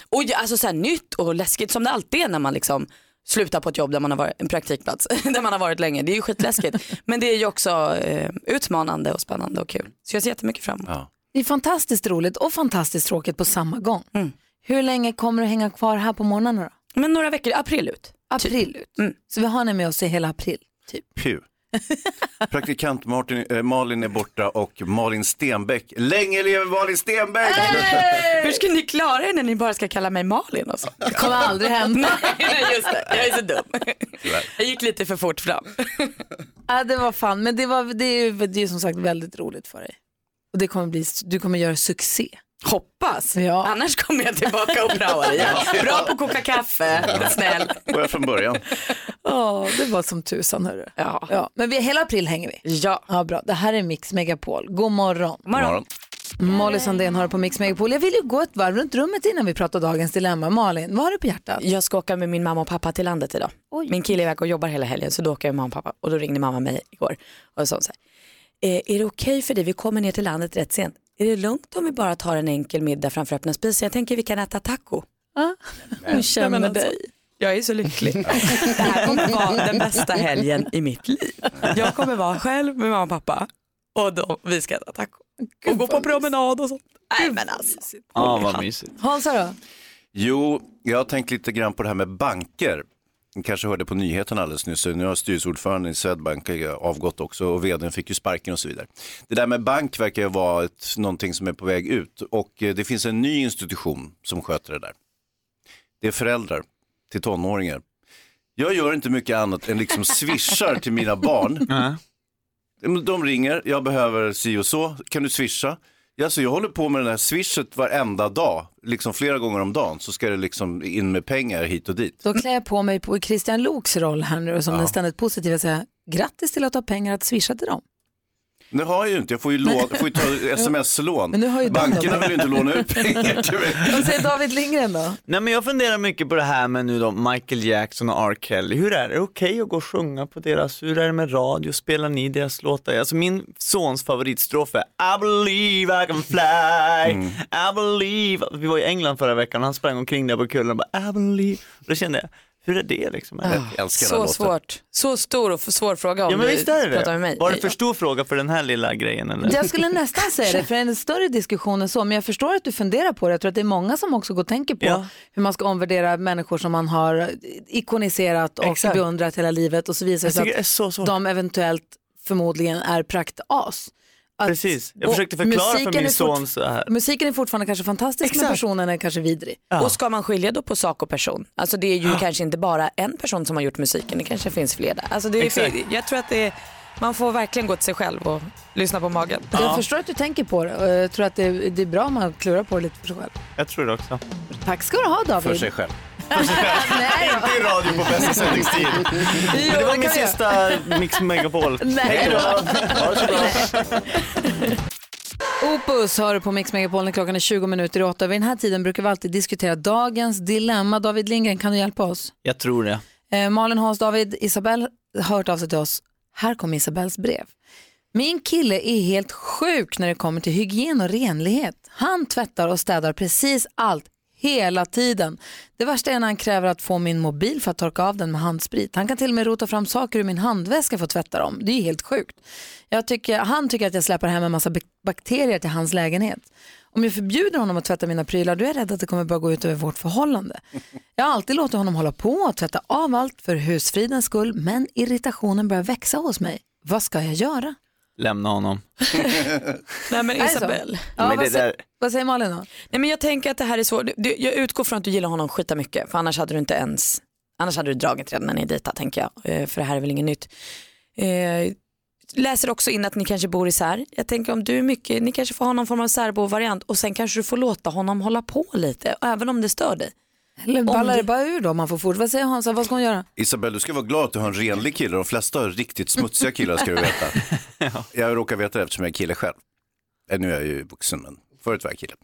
Och ja, alltså, så här, nytt och läskigt som det alltid är när man liksom slutar på ett jobb där man har varit en praktikplats där man har varit länge. Det är ju skitläskigt. men det är ju också eh, utmanande och spännande och kul. Så jag ser jättemycket fram emot. Ja. Det är fantastiskt roligt och fantastiskt tråkigt på samma gång. Mm. Hur länge kommer du hänga kvar här på morgnarna då? Men några veckor, april ut. April ut. Mm. Så vi har henne med oss i hela april. Typ. Pew. Praktikant Martin, eh, Malin är borta och Malin Stenbeck. Länge lever Malin Stenbeck! Hur ska ni klara er när ni bara ska kalla mig Malin? Och så? Det kommer aldrig hända. Nej, just det. Jag är så dum. Jag gick lite för fort fram. ja, det var fan, men det, var, det, är ju det är som sagt väldigt roligt för dig. Och det kommer bli, du kommer göra succé. Hoppas. Ja. Annars kommer jag tillbaka och praoar igen. Bra på att koka kaffe, snäll. Och jag från början. Ja, det var som tusan hörru. Ja. Ja, men vi, hela april hänger vi. Ja. Ja, bra. Det här är Mix Megapol. God morgon. Morgon. Molly Sandén har på Mix Megapol. Jag vill ju gå ett varv runt rummet innan vi pratar dagens dilemma. Malin, vad har du på hjärtat? Jag ska åka med min mamma och pappa till landet idag. Oj. Min kille är iväg och jobbar hela helgen så då åker jag med mamma och pappa. Och då ringde mamma mig igår och sa så här. Eh, är det okej för dig, vi kommer ner till landet rätt sent. Är det lugnt om vi bara tar en enkel middag framför öppna spisen? Jag tänker vi kan äta taco. Hur känner men alltså, dig? Jag är så lycklig. Det här kommer vara den bästa helgen i mitt liv. Jag kommer vara själv med mamma och pappa och då, vi ska äta taco. Och gå på promenad och sånt. Nej men alltså. Ja, vad mysigt. Hansa då? Jo, jag har tänkt lite grann på det här med banker. Ni kanske hörde på nyheterna alldeles nyss, nu har styrelseordföranden i Swedbank eh, avgått också och vdn fick ju sparken och så vidare. Det där med bank verkar ju vara ett, någonting som är på väg ut och eh, det finns en ny institution som sköter det där. Det är föräldrar till tonåringar. Jag gör inte mycket annat än liksom swishar till mina barn. De ringer, jag behöver si och så, kan du swisha? Ja, så jag håller på med det här swishet varenda dag, liksom flera gånger om dagen, så ska det liksom in med pengar hit och dit. Då klär jag på mig på Christian Loks roll här nu som den ständigt positiva och säga grattis till att ha pengar att swisha till dem. Det har jag ju inte, jag får ju, lån, får ju ta sms-lån. Men nu har ju Bankerna vill ju inte låna ut pengar till mig. Vad säger David Lindgren då? Nej men jag funderar mycket på det här med nu då Michael Jackson och R. Kelly. Hur är det? Är det okej att gå och sjunga på deras, hur är det med radio? Spelar ni deras låtar? Alltså min sons favoritstrof är I believe I can fly, I believe. Vi var i England förra veckan och han sprang omkring där på kullen och bara I believe. Och då kände jag, hur är det liksom? Jag Så svårt. Så stor och svår fråga om Ja men visst är det pratar med det. mig. Var det för stor fråga för den här lilla grejen eller? Jag skulle nästan säga det, för en större diskussion än så, men jag förstår att du funderar på det. Jag tror att det är många som också går och tänker på Ja. hur man ska omvärdera människor som man har ikoniserat och Exakt. beundrat hela livet och så visar det sig det är att så svårt. de eventuellt förmodligen är praktas. Att- Precis, jag försökte förklara för min son så här. Musiken är fortfarande kanske fantastisk men Exakt. personen är kanske vidrig. Och ska man skilja då på sak och person? Alltså det är ju kanske inte bara en person som har gjort musiken, det kanske finns fler där. Alltså det är, Exakt. jag tror att det är, man får verkligen gå till sig själv och lyssna på magen. Jag förstår att du tänker på det och jag tror att det, det är bra om man klurar på det lite för sig själv. Jag tror det också. Tack ska du ha David. För sig själv. Nej. Inte i radio på bästa sändningstid. Jo, det var det min sista Mix Megapol. Nej Hej då. Ha det så bra. Opus hör du på Mix Megapol när klockan är 20 minuter i åtta. Vid den här tiden brukar vi alltid diskutera dagens dilemma. David Lindgren, kan du hjälpa oss? Jag tror det. Eh, Malin, Hans, David, Isabel har hört av sig till oss. Här kommer Isabels brev. Min kille är helt sjuk när det kommer till hygien och renlighet. Han tvättar och städar precis allt hela tiden. Det värsta är när han kräver att få min mobil för att torka av den med handsprit. Han kan till och med rota fram saker ur min handväska för att tvätta dem. Det är helt sjukt. Jag tycker, han tycker att jag släpper hem en massa bakterier till hans lägenhet. Om jag förbjuder honom att tvätta mina prylar då är jag rädd att det kommer börja gå ut över vårt förhållande. Jag har alltid låtit honom hålla på och tvätta av allt för husfridens skull men irritationen börjar växa hos mig. Vad ska jag göra? Lämna honom. Nej men Är det så? Isabel. Ja, Men vad, där- vad säger Malin då? Nej men jag tänker att det här är svårt. Du, jag utgår från att du gillar honom skita mycket för annars hade du inte ens, annars hade du dragit redan när ni dejtar tänker jag. Eh, För det här är väl inget nytt. Eh, läser också in att ni kanske bor isär. Jag tänker om du är mycket, ni kanske får ha någon form av särbo-variant och sen kanske du får låta honom hålla på lite även om det stör dig. Eller ballar det bara ur då? om Man får fort. Vad säger Hansa? Vad ska hon göra? Isabel, du ska vara glad att du har en renlig kille. De flesta har riktigt smutsiga killar ska du veta. Jag råkar veta det eftersom jag är kille själv. Eh, Nu är jag ju vuxen men förut var jag kille.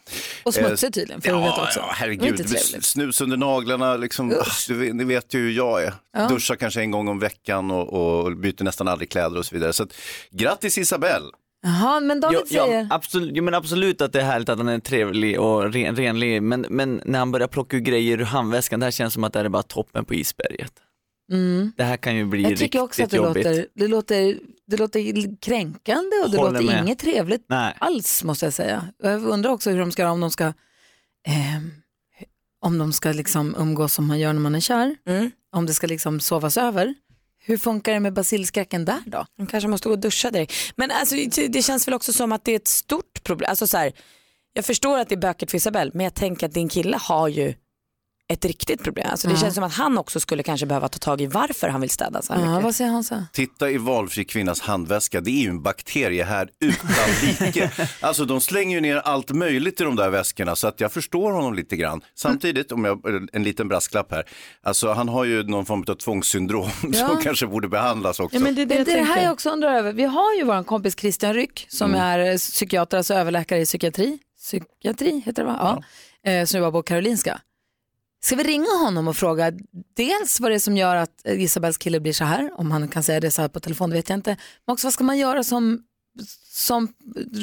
Och smutsig tydligen, får ja, du veta också. Ja, herregud. Snus under naglarna, liksom, ah, du, vet- ni vet ju hur jag är. Ja. Duschar kanske en gång om veckan och, och byter nästan aldrig kläder och så vidare. Så att, grattis Isabel! Jaha, men David Ja, säger... ja, absolut, ja, men absolut att det är härligt att han är trevlig och ren, renlig, men, men när han börjar plocka ur grejer ur handväskan, det här känns som att det här är bara toppen på isberget. Mm. Det här kan ju bli Jag riktigt tycker också att det jobbigt. låter, det, låter, det låter kränkande och det Håller låter med. inget trevligt Nej. alls måste jag säga. Jag undrar också hur de ska, om de ska, ehm, om de ska liksom umgås som man gör när man är kär, Mm. om det ska liksom sovas över. Hur funkar det med basilskräcken där då? De kanske måste gå och duscha direkt. Men alltså, det- känns väl också som att det är ett stort problem. Alltså, så här, jag förstår att det är bökigt för Isabelle men jag tänker att din kille har ju ett riktigt problem. Alltså, det Ja. känns som att han också skulle kanske behöva ta tag i varför han vill städa så här Ja, mycket. vad säger Hansa? Titta i valfri kvinnas handväska, det är ju en bakterie här utan like. alltså de slänger ju ner allt möjligt i de där väskorna så att jag förstår honom lite grann. Samtidigt, om jag, en liten brasklapp här, alltså han har ju någon form av tvångssyndrom Ja. som kanske borde behandlas också. det, är det, här jag också undrar över. Vi har ju vår kompis Christian Ryck som Mm. är psykiater, alltså överläkare i psykiatri. Psykiatri heter det va? Ja. Eh, som jobbar på Karolinska. Ska vi ringa honom och fråga dels vad det är som gör att Isabels kille blir så här, om han kan säga det så här på telefon, det vet jag inte. Men också vad ska man göra som, som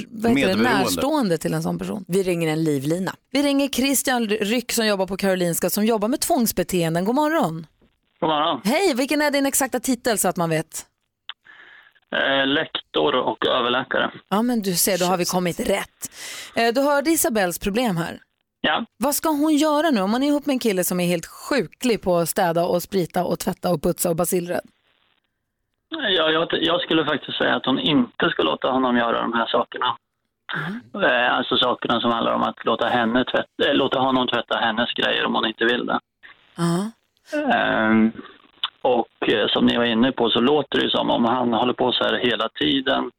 vad heter det, närstående till en sån person? Vi ringer en livlina. Vi ringer Christian Ryck som jobbar på Karolinska som jobbar med tvångsbeteenden. God morgon. God morgon. Hej, vilken är din exakta titel så att man vet? Eh, lektor och överläkare. Ja men du ser, då har vi kommit rätt. Eh, Du hörde Isabels problem här. Ja. Vad ska hon göra nu om man är ihop med en kille som är helt sjuklig på att städa och sprita och tvätta och putsa och basilrädd? Ja, jag, jag skulle faktiskt säga att hon inte ska låta honom göra de här sakerna. Eh, Alltså sakerna som handlar om att låta, henne tvätta, eh, låta honom tvätta hennes grejer om hon inte vill det. Ehm, och eh, som ni var inne på så låter det ju som om han håller på så här hela tiden.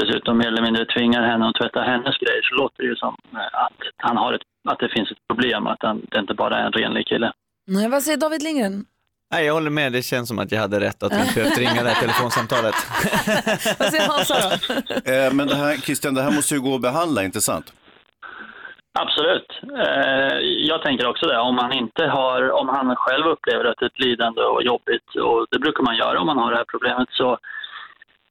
Dessutom mer eller mindre tvingar henne att tvätta hennes grejer så låter det ju som eh, att, han har ett, att det finns ett problem, att han, det inte bara är en renlig kille. Nej, vad säger David Lindgren? Nej, jag håller med, det känns som att jag hade rätt att vi inte behövt ringa det här telefonsamtalet. Vad säger Hansa då? Eh, Men det här, Christian, det här måste ju gå att behandla, inte sant? Absolut. Eh, jag tänker också det. Om han inte har, om han själv upplever att det är ett lidande och jobbigt, och det brukar man göra om man har det här problemet, så,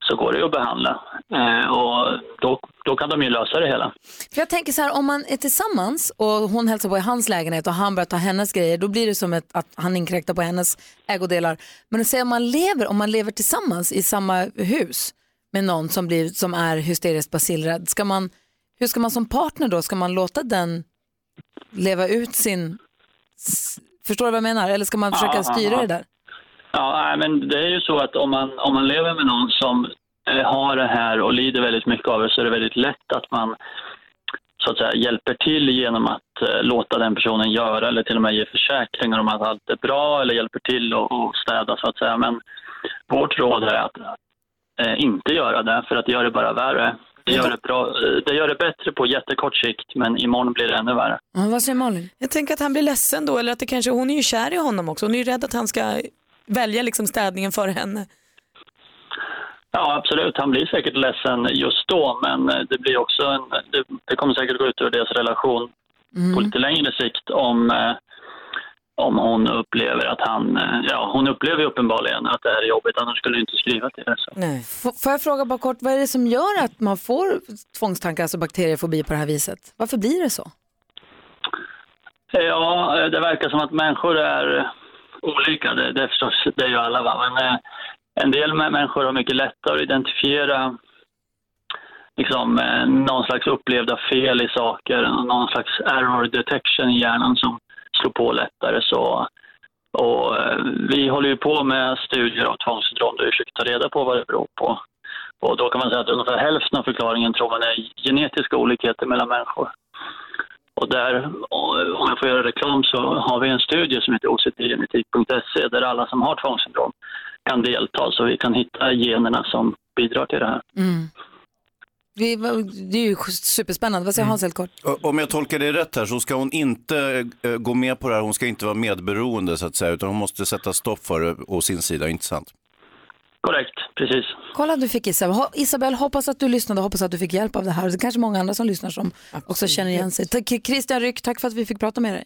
så går det ju att behandla. Eh, och då, då kan de ju lösa det hela. För jag tänker så här, om man är tillsammans och hon hälsar på i hans lägenhet och han börjar ta hennes grejer, då blir det som ett, att han inkräktar på hennes ägodelar. Men säg om man lever, om man lever tillsammans i samma hus med någon som, blir, som är hysteriskt basilrädd, ska man, hur ska man som partner då, ska man låta den leva ut sin, förstår du vad jag menar? Eller ska man försöka styra det där? Ja, men det är ju så att om man, om man lever med någon som eh, har det här och lider väldigt mycket av det så är det väldigt lätt att man så att säga hjälper till genom att eh, låta den personen göra eller till och med ge försäkringar om att allt är bra eller hjälper till och, och städa så att säga. Men vårt råd är att eh, inte göra det för att det gör det bara värre. Det gör det, bra, eh, det gör det bättre på jättekort sikt men imorgon blir det ännu värre. Ja, vad säger Malin? Jag tänker att han blir ledsen då eller att det kanske, hon är ju kär i honom också. Hon är ju rädd att han ska välja liksom städningen före henne. Ja, absolut. Han blir säkert ledsen just då, men eh, det blir också en, det, det kommer säkert gå ut över deras relation på lite längre sikt om, eh, om hon upplever att han, eh, ja, hon upplever ju uppenbarligen att det här är jobbigt, annars skulle hon inte skriva till det. Så. F- Får jag fråga bara kort, vad är det som gör att man får tvångstankar, alltså bakteriefobi på det här viset? Varför blir det så? Ja, det verkar som att människor är olika, det, det är förstås, det är ju alla va, men eh, en del människor har mycket lättare att identifiera liksom, eh, någon slags upplevda fel i saker, någon slags error detection i hjärnan som slår på lättare. Så, och, eh, vi håller ju på med studier av tvångssyndrom där vi försöker ta reda på vad det beror på. Och då kan man säga att ungefär hälften av förklaringen tror man är genetiska olikheter mellan människor. Och där, och om jag får göra reklam, så har vi en studie som heter octgenetik.se där alla som har tvångssyndrom kan delta så vi kan hitta generna som bidrar till det här. Mm. Det är ju superspännande. Vad säger Hans helt kort? Om jag tolkar det rätt här så ska hon inte eh, gå med på det här, hon ska inte vara medberoende så att säga, utan hon måste sätta stopp för det å sin sida, inte sant? Korrekt, precis. Kolla du fick Isabel. Isabel, hoppas att du lyssnade och hoppas att du fick hjälp av det här. Det är kanske många andra som lyssnar som också känner igen sig. Christian Ryck, tack för att vi fick prata med dig.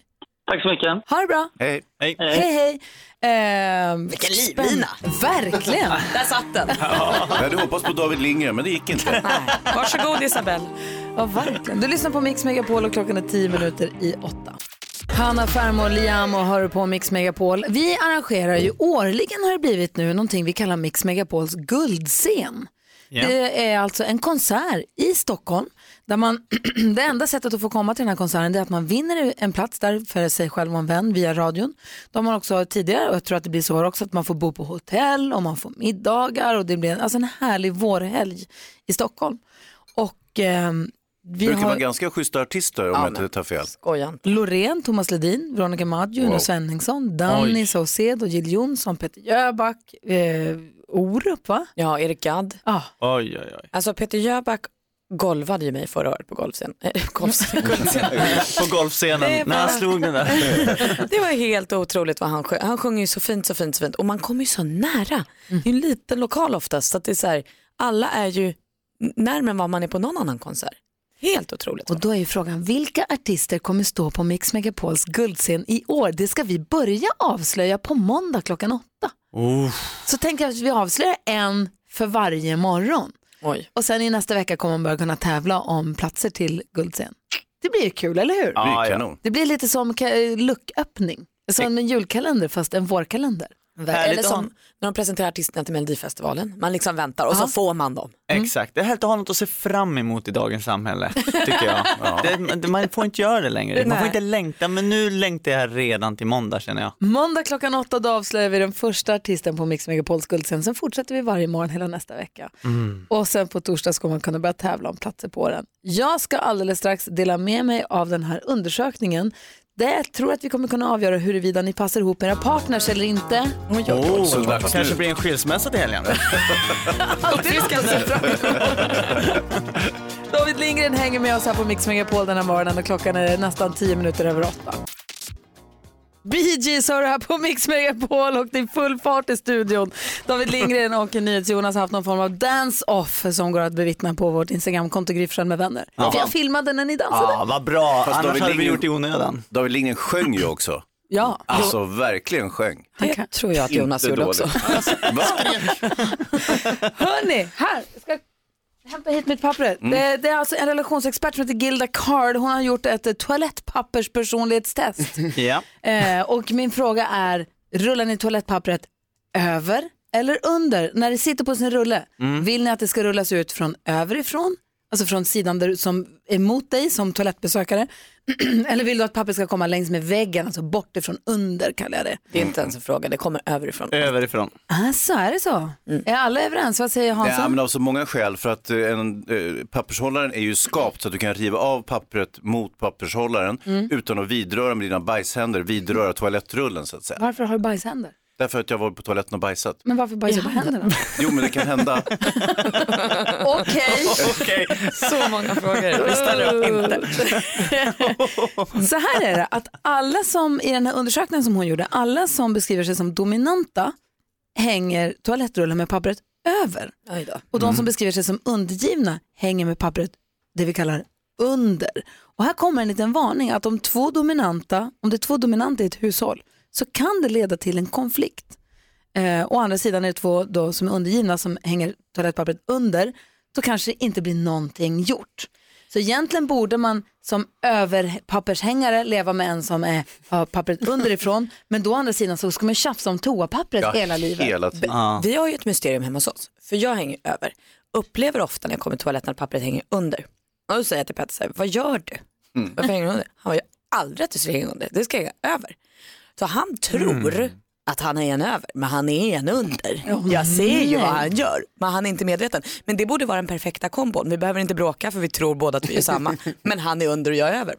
Tack så mycket. Ha det bra. Hej. Hej. Hej, hej. Ehm, Vilken livlina. Verkligen. Där satt den. Jag hade hoppats på David Lindgren, men det gick inte. Varsågod Isabel. Ja, verkligen. Du lyssnar på Mix Megapol och klockan är tio minuter i åtta. Hanna Färm och Liam och hör på Mix Megapol. Vi arrangerar ju årligen har det blivit nu någonting vi kallar Mix Megapols guldscen. Ja. Det är alltså en konsert i Stockholm där man, det enda sättet att få komma till den här konserten är att man vinner en plats där för sig själv och en vän via radion. De har också tidigare, och jag tror att det blir så också, att man får bo på hotell och man får middagar och det blir en, alltså en härlig vårhelg i Stockholm. Och Det vi brukar har vara ganska schyssta artister om Ja, jag inte tar fel. Loreen, Thomas Ledin, Veronica Maggio, Wow. Svenningsson, Danny. Saucedo, Jill Johnson, Peter Jöback, eh, Orup va? Ja, Erik Gadd. Ah. Oj, oj, oj. Alltså Peter Jöback golvade ju mig förra året på golfscen. Äh, golfscen, golfscen. På golfscenen, Det är när han bara- slog den där. Det var helt otroligt vad han sjöng. Han sjunger ju så fint, så fint, så fint och man kommer ju så nära. Mm. Det är en liten lokal oftast så att det är så här, alla är ju närmare än vad man är på någon annan konsert. Helt otroligt. Och då är ju frågan, vilka artister kommer stå på Mix Megapols guldscen i år? Det ska vi börja avslöja på måndag klockan åtta. Så tänker jag att vi avslöjar en för varje morgon. Oj. Och sen i nästa vecka kommer man börja kunna tävla om platser till guldscen. Det blir ju kul, eller hur? Det blir kanon. Det blir lite som lucköppning. Som en julkalender fast en vårkalender. Eller som när de presenterar artisterna till Melodifestivalen. Man liksom väntar och så Ja. får man dem. Exakt, det är att ha något att se fram emot i dagens samhälle, tycker jag. det, det- man får inte göra det längre, man får inte längta, men nu längtar jag redan till måndag känner jag. Måndag klockan åtta då avslöjar vi den första artisten på Mix Megapols guldscen. Sen fortsätter vi varje morgon hela nästa vecka. Och sen på torsdag ska man kunna börja tävla om platser på den. Jag ska alldeles strax dela med mig av den här undersökningen. Jag tror att vi kommer kunna avgöra huruvida ni passar ihop med era partners eller inte. Oh, så dags nu. kanske blir en skilsmässa till helgen. Det. David Lindgren hänger med oss här på Mix Megapol den här morgonen och klockan är nästan tio minuter över åtta. Bee Gees har det här på Mix Megapol och det är full fart i studion. David Lindgren och NyhetsJonas har haft någon form av dance-off som går att bevittna på vårt Instagramkonto Gryfsjön med vänner. Ja. För jag filmade när ni dansade. Ja, vad bra, Fast annars David hade vi Lindgren- gjort det i onödan. David Lindgren sjöng ju också. Ja. Alltså verkligen sjöng. Det tror jag att Jonas Inte gjorde dåligt. också. Va? Hörni, här, ska hämta hit mitt papper. Mm. Det, det är alltså en relationsexpert som heter Gilda Card. Hon har gjort ett eh, toalettpapperspersonlighetstest. Ja. Eh, och min fråga är, rullar ni toalettpappret över eller under? När det sitter på sin rulle, Mm. vill ni att det ska rullas ut från överifrån? Alltså från sidan där, som är mot dig som toalettbesökare. eller vill du att pappret ska komma längs med väggen, alltså bort ifrån under kallar jag det. Det är inte ens en fråga, det kommer överifrån. Överifrån. Ah, så är det så? Är alla överens? Vad säger Hansson? Ja, men av så många skäl för att eh, en, eh, pappershållaren är ju skapt så att du kan riva av pappret mot pappershållaren Mm. utan att vidröra med dina bajshänder, vidröra toalettrullen så att säga. Varför har du bajshänder? Därför att jag var på toaletten och bajsat. Men varför bajsar du på händerna? Jo men det kan hända. Okej. Så många frågor, vi ställer upp inte. Så här är det, att alla som i den här undersökningen som hon gjorde, alla som beskriver sig som dominanta hänger toalettrullen med pappret över. Och de som beskriver sig som undergivna hänger med pappret, det vi kallar under. Och här kommer en liten varning att om två dominanta, om det är två dominanta i ett hushåll så kan det leda till en konflikt. Eh, å andra sidan är det två då som är undergivna som hänger toalettpappret under, då kanske det inte blir någonting gjort. Så egentligen borde man som överpappershängare leva med en som är, har pappret underifrån, men då å andra sidan så ska man tjafsa om toapappret Ja, hela livet. hela tiden. Ja. Vi har ju ett mysterium hemma hos oss, för jag hänger över. Upplever ofta när jag kommer till toaletten att pappret hänger under. Och då säger jag till Petter, så här, vad gör du? Varför hänger du under? Han bara, jag har aldrig att du ska hänga under, det ska hänga över. Så han tror att han är en över, men han är en under. jag ser ju vad han gör, men han är inte medveten. Men det borde vara den perfekta kombon. Vi behöver inte bråka för vi tror båda att vi är samma. men han är under och jag är över.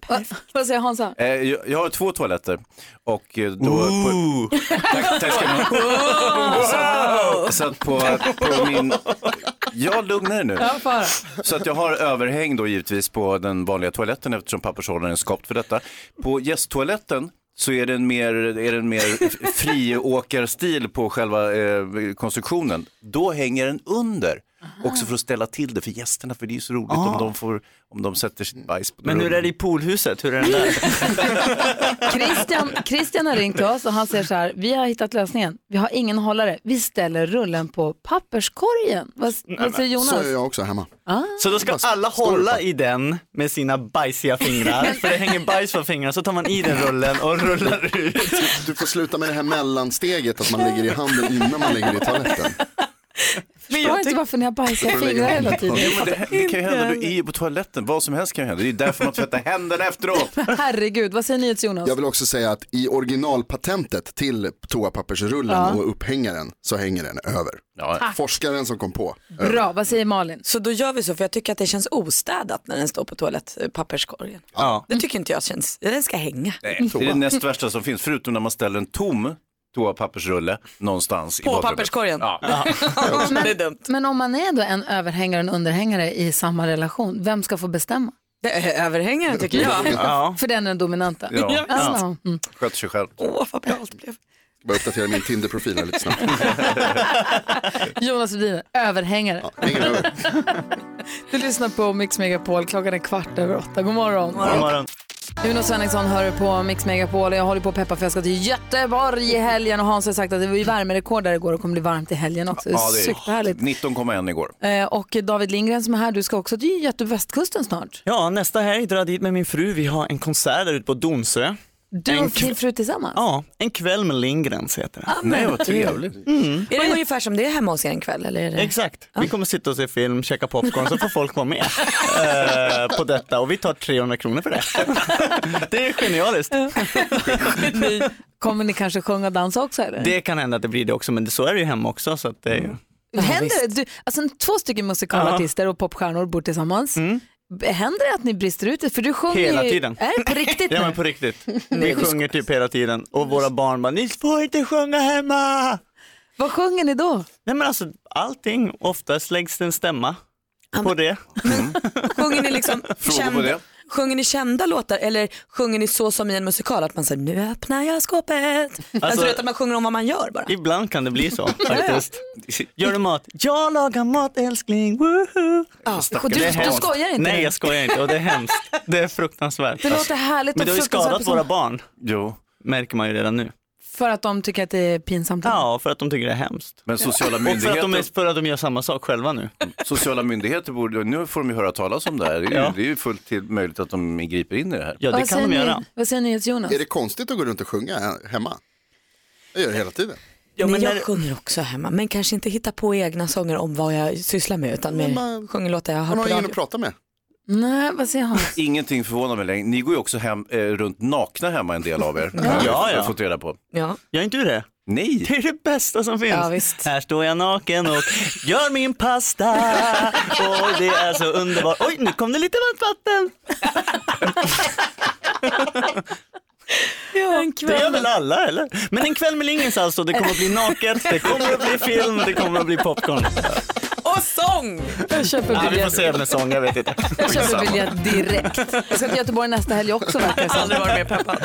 Vad säger Hansa? Eh, jag, jag har två toaletter och eh, då... På, tack, tack ska ni ha. Så att- på, på min... Ja, lugna er nu. Ja. Så att jag har överhäng då givetvis på den vanliga toaletten eftersom pappershållaren är skapt för detta. På gästtoaletten så är det en mer, är det en mer friåkarstil på själva eh, konstruktionen. Då hänger den under. Också för att ställa till det för gästerna, för det är ju så roligt om, de får, om de sätter sitt bajs på Men hur är det i poolhuset? Hur är den där? Christian, Christian har ringt till oss och han säger så här, vi har hittat lösningen. Vi har ingen hållare. Vi ställer rullen på papperskorgen. Vad, vad säger Jonas? Så är jag också hemma. Ah. Så då ska alla hålla i den med sina bajsiga fingrar, för det hänger bajs på fingrarna, så tar man i den rullen och rullar ut. Du får sluta med det här mellansteget att man lägger i handen innan man lägger i toaletten. Jag förstår inte varför ni har bajsiga lägga fingrar hela tiden. men det, det kan ju hända, du är på toaletten, vad som helst kan ju hända. Det är därför man tvättar händerna efteråt. Herregud, vad säger NyhetsJonas? Jag vill också säga att i originalpatentet till toapappersrullen Ja. och upphängaren så hänger den över. Ja. Forskaren som kom på. Bra, vad säger Malin? Så då gör vi så, för jag tycker att det känns ostädat när den står på toalettpapperskorgen. Ja. Det tycker inte jag känns, den ska hänga. Nej, det är det näst värsta som finns, förutom när man ställer en tom toapappersrulle någonstans i På badrummet. papperskorgen? Ja. det är dumt. Men om man är då en överhängare och en underhängare i samma relation, vem ska få bestämma? Det är överhängaren tycker jag. Ja. För den är den dominanta? Ja. Alltså, mm. Sköter sig själv. Åh, vad bra allt blev. Bara uppdatera min Tinder-profil lite snabbt. Jonas Rhodin, överhängare. Hänger över. Du lyssnar på Mix Megapol, klockan är kvart över åtta. God morgon. God morgon. Uno Svenningsson hör på Mix Megapol och jag håller på att peppa för jag ska till Göteborg i helgen och Hans har sagt att det var ju värmerekord där igår och kommer bli varmt i helgen också. Det är Ja, det är superhärligt. 19,1 igår. Eh, Och David Lindgren som är här, du ska också till Göteborg, västkusten snart. Ja, nästa helg drar jag dit med min fru. Vi har en konsert där ute på Donsö. Du En och din fru tillsammans? Ja, En kväll med Lindgrens heter det. Nej, vad trevligt. Mm. Är det ungefär som det är hemma hos er en kväll? Eller är det... Exakt, vi kommer sitta och se film, käka popcorn så får folk vara med eh, på detta och vi tar 300 kronor för det. det är genialiskt. Kommer ni kanske sjunga och dansa också eller? Det kan hända att det blir det också men det, så är det ju hemma också. Så att det är ju... Händer det? Du, alltså, två stycken musikalartister och popstjärnor bor tillsammans. Händer det att ni brister ut? För du sjunger Mm. Hela ju- tiden. Är det på riktigt Ja men på riktigt. Vi sjunger typ hela tiden och våra barn bara, ni får inte sjunga hemma. Vad sjunger ni då? Nej men alltså allting, oftast läggs det en stämma på det. Sjunger ni liksom Fråga på det. Sjunger ni kända låtar eller sjunger ni så som i en musikal att man säger nu öppnar jag skåpet? Alltså, Alltså- du vet att man sjunger om vad man gör bara. Ibland kan det bli så faktiskt. Gör du mat? Jag lagar mat älskling, woho! Ja, du- du skojar inte Nej jag skojar inte och det är hemskt. Det är fruktansvärt. Det låter härligt Men det har ju skadat våra barn. Jo. Märker man ju redan nu. För att de tycker att det är pinsamt? Ja, för att de tycker det är hemskt. Men sociala Och för att, de myndigheter- är, för att de gör samma sak själva nu. Sociala myndigheter borde, nu får de ju höra talas om det här. Det är ju, Ja. det är ju fullt till möjligt att de griper in i det här. Ja, vad, säger ni, vad säger ni Jonas? Är det konstigt att gå runt och sjunga he- hemma? Jag gör det hela tiden. men jag sjunger också hemma men kanske inte hitta på egna sånger om vad jag sysslar med utan mer sjunger låtar jag har Man har ingen att prata med. Nej, vad säger Hans? Ingenting förvånar mig längre. Ni går ju också hem, eh, runt nakna hemma en del av er. Ja. Har jag- Ja, har jag ja. fått reda på. Ja. Gör inte du det? Nej. Det är det bästa som finns. Ja, visst. Här står jag naken och gör min pasta. Och det är så underbart. Oj, nu kom det lite varmt vatten. Ja, en Det gör väl alla eller? Men en kväll med Lingens alltså, det kommer att bli naket, det kommer att bli film, det kommer att bli popcorn. Och sång! Jag köper Ja, vi får biljett. se med sång, jag vet inte. Jag köper biljett direkt. Jag ska till Göteborg nästa helg också verkar det. Aldrig varit mer peppad.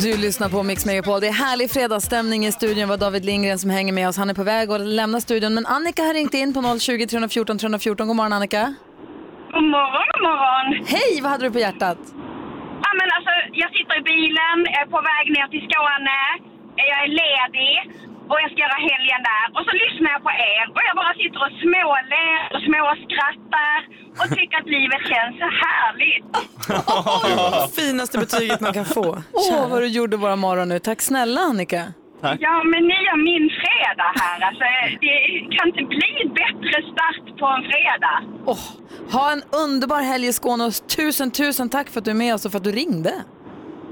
Du lyssnar på Mix Megapol. Det är härlig fredagsstämning i studion. Det var David Lindgren som hänger med oss. Han är på väg att lämna studion. Men Annika har ringt in på 020 314 314. God morgon Annika. God morgon, god morgon. Hej, vad hade du på hjärtat? Ja, men alltså, jag sitter i bilen, är på väg ner till Skåne, jag är ledig och jag ska göra helgen där. Och så lyssnar jag på er och jag bara sitter och småler och småskrattar och tycker att livet känns så härligt. Finaste betyget man kan få. Åh, vad du gjorde våra morgon nu. Tack snälla Annika. Ja, men ni gör min fredag här. Alltså, det kan inte bli bättre start på en fredag. Åh, ha en underbar helg i Skåne och tusen, tusen tack för att du är med oss och för att du ringde.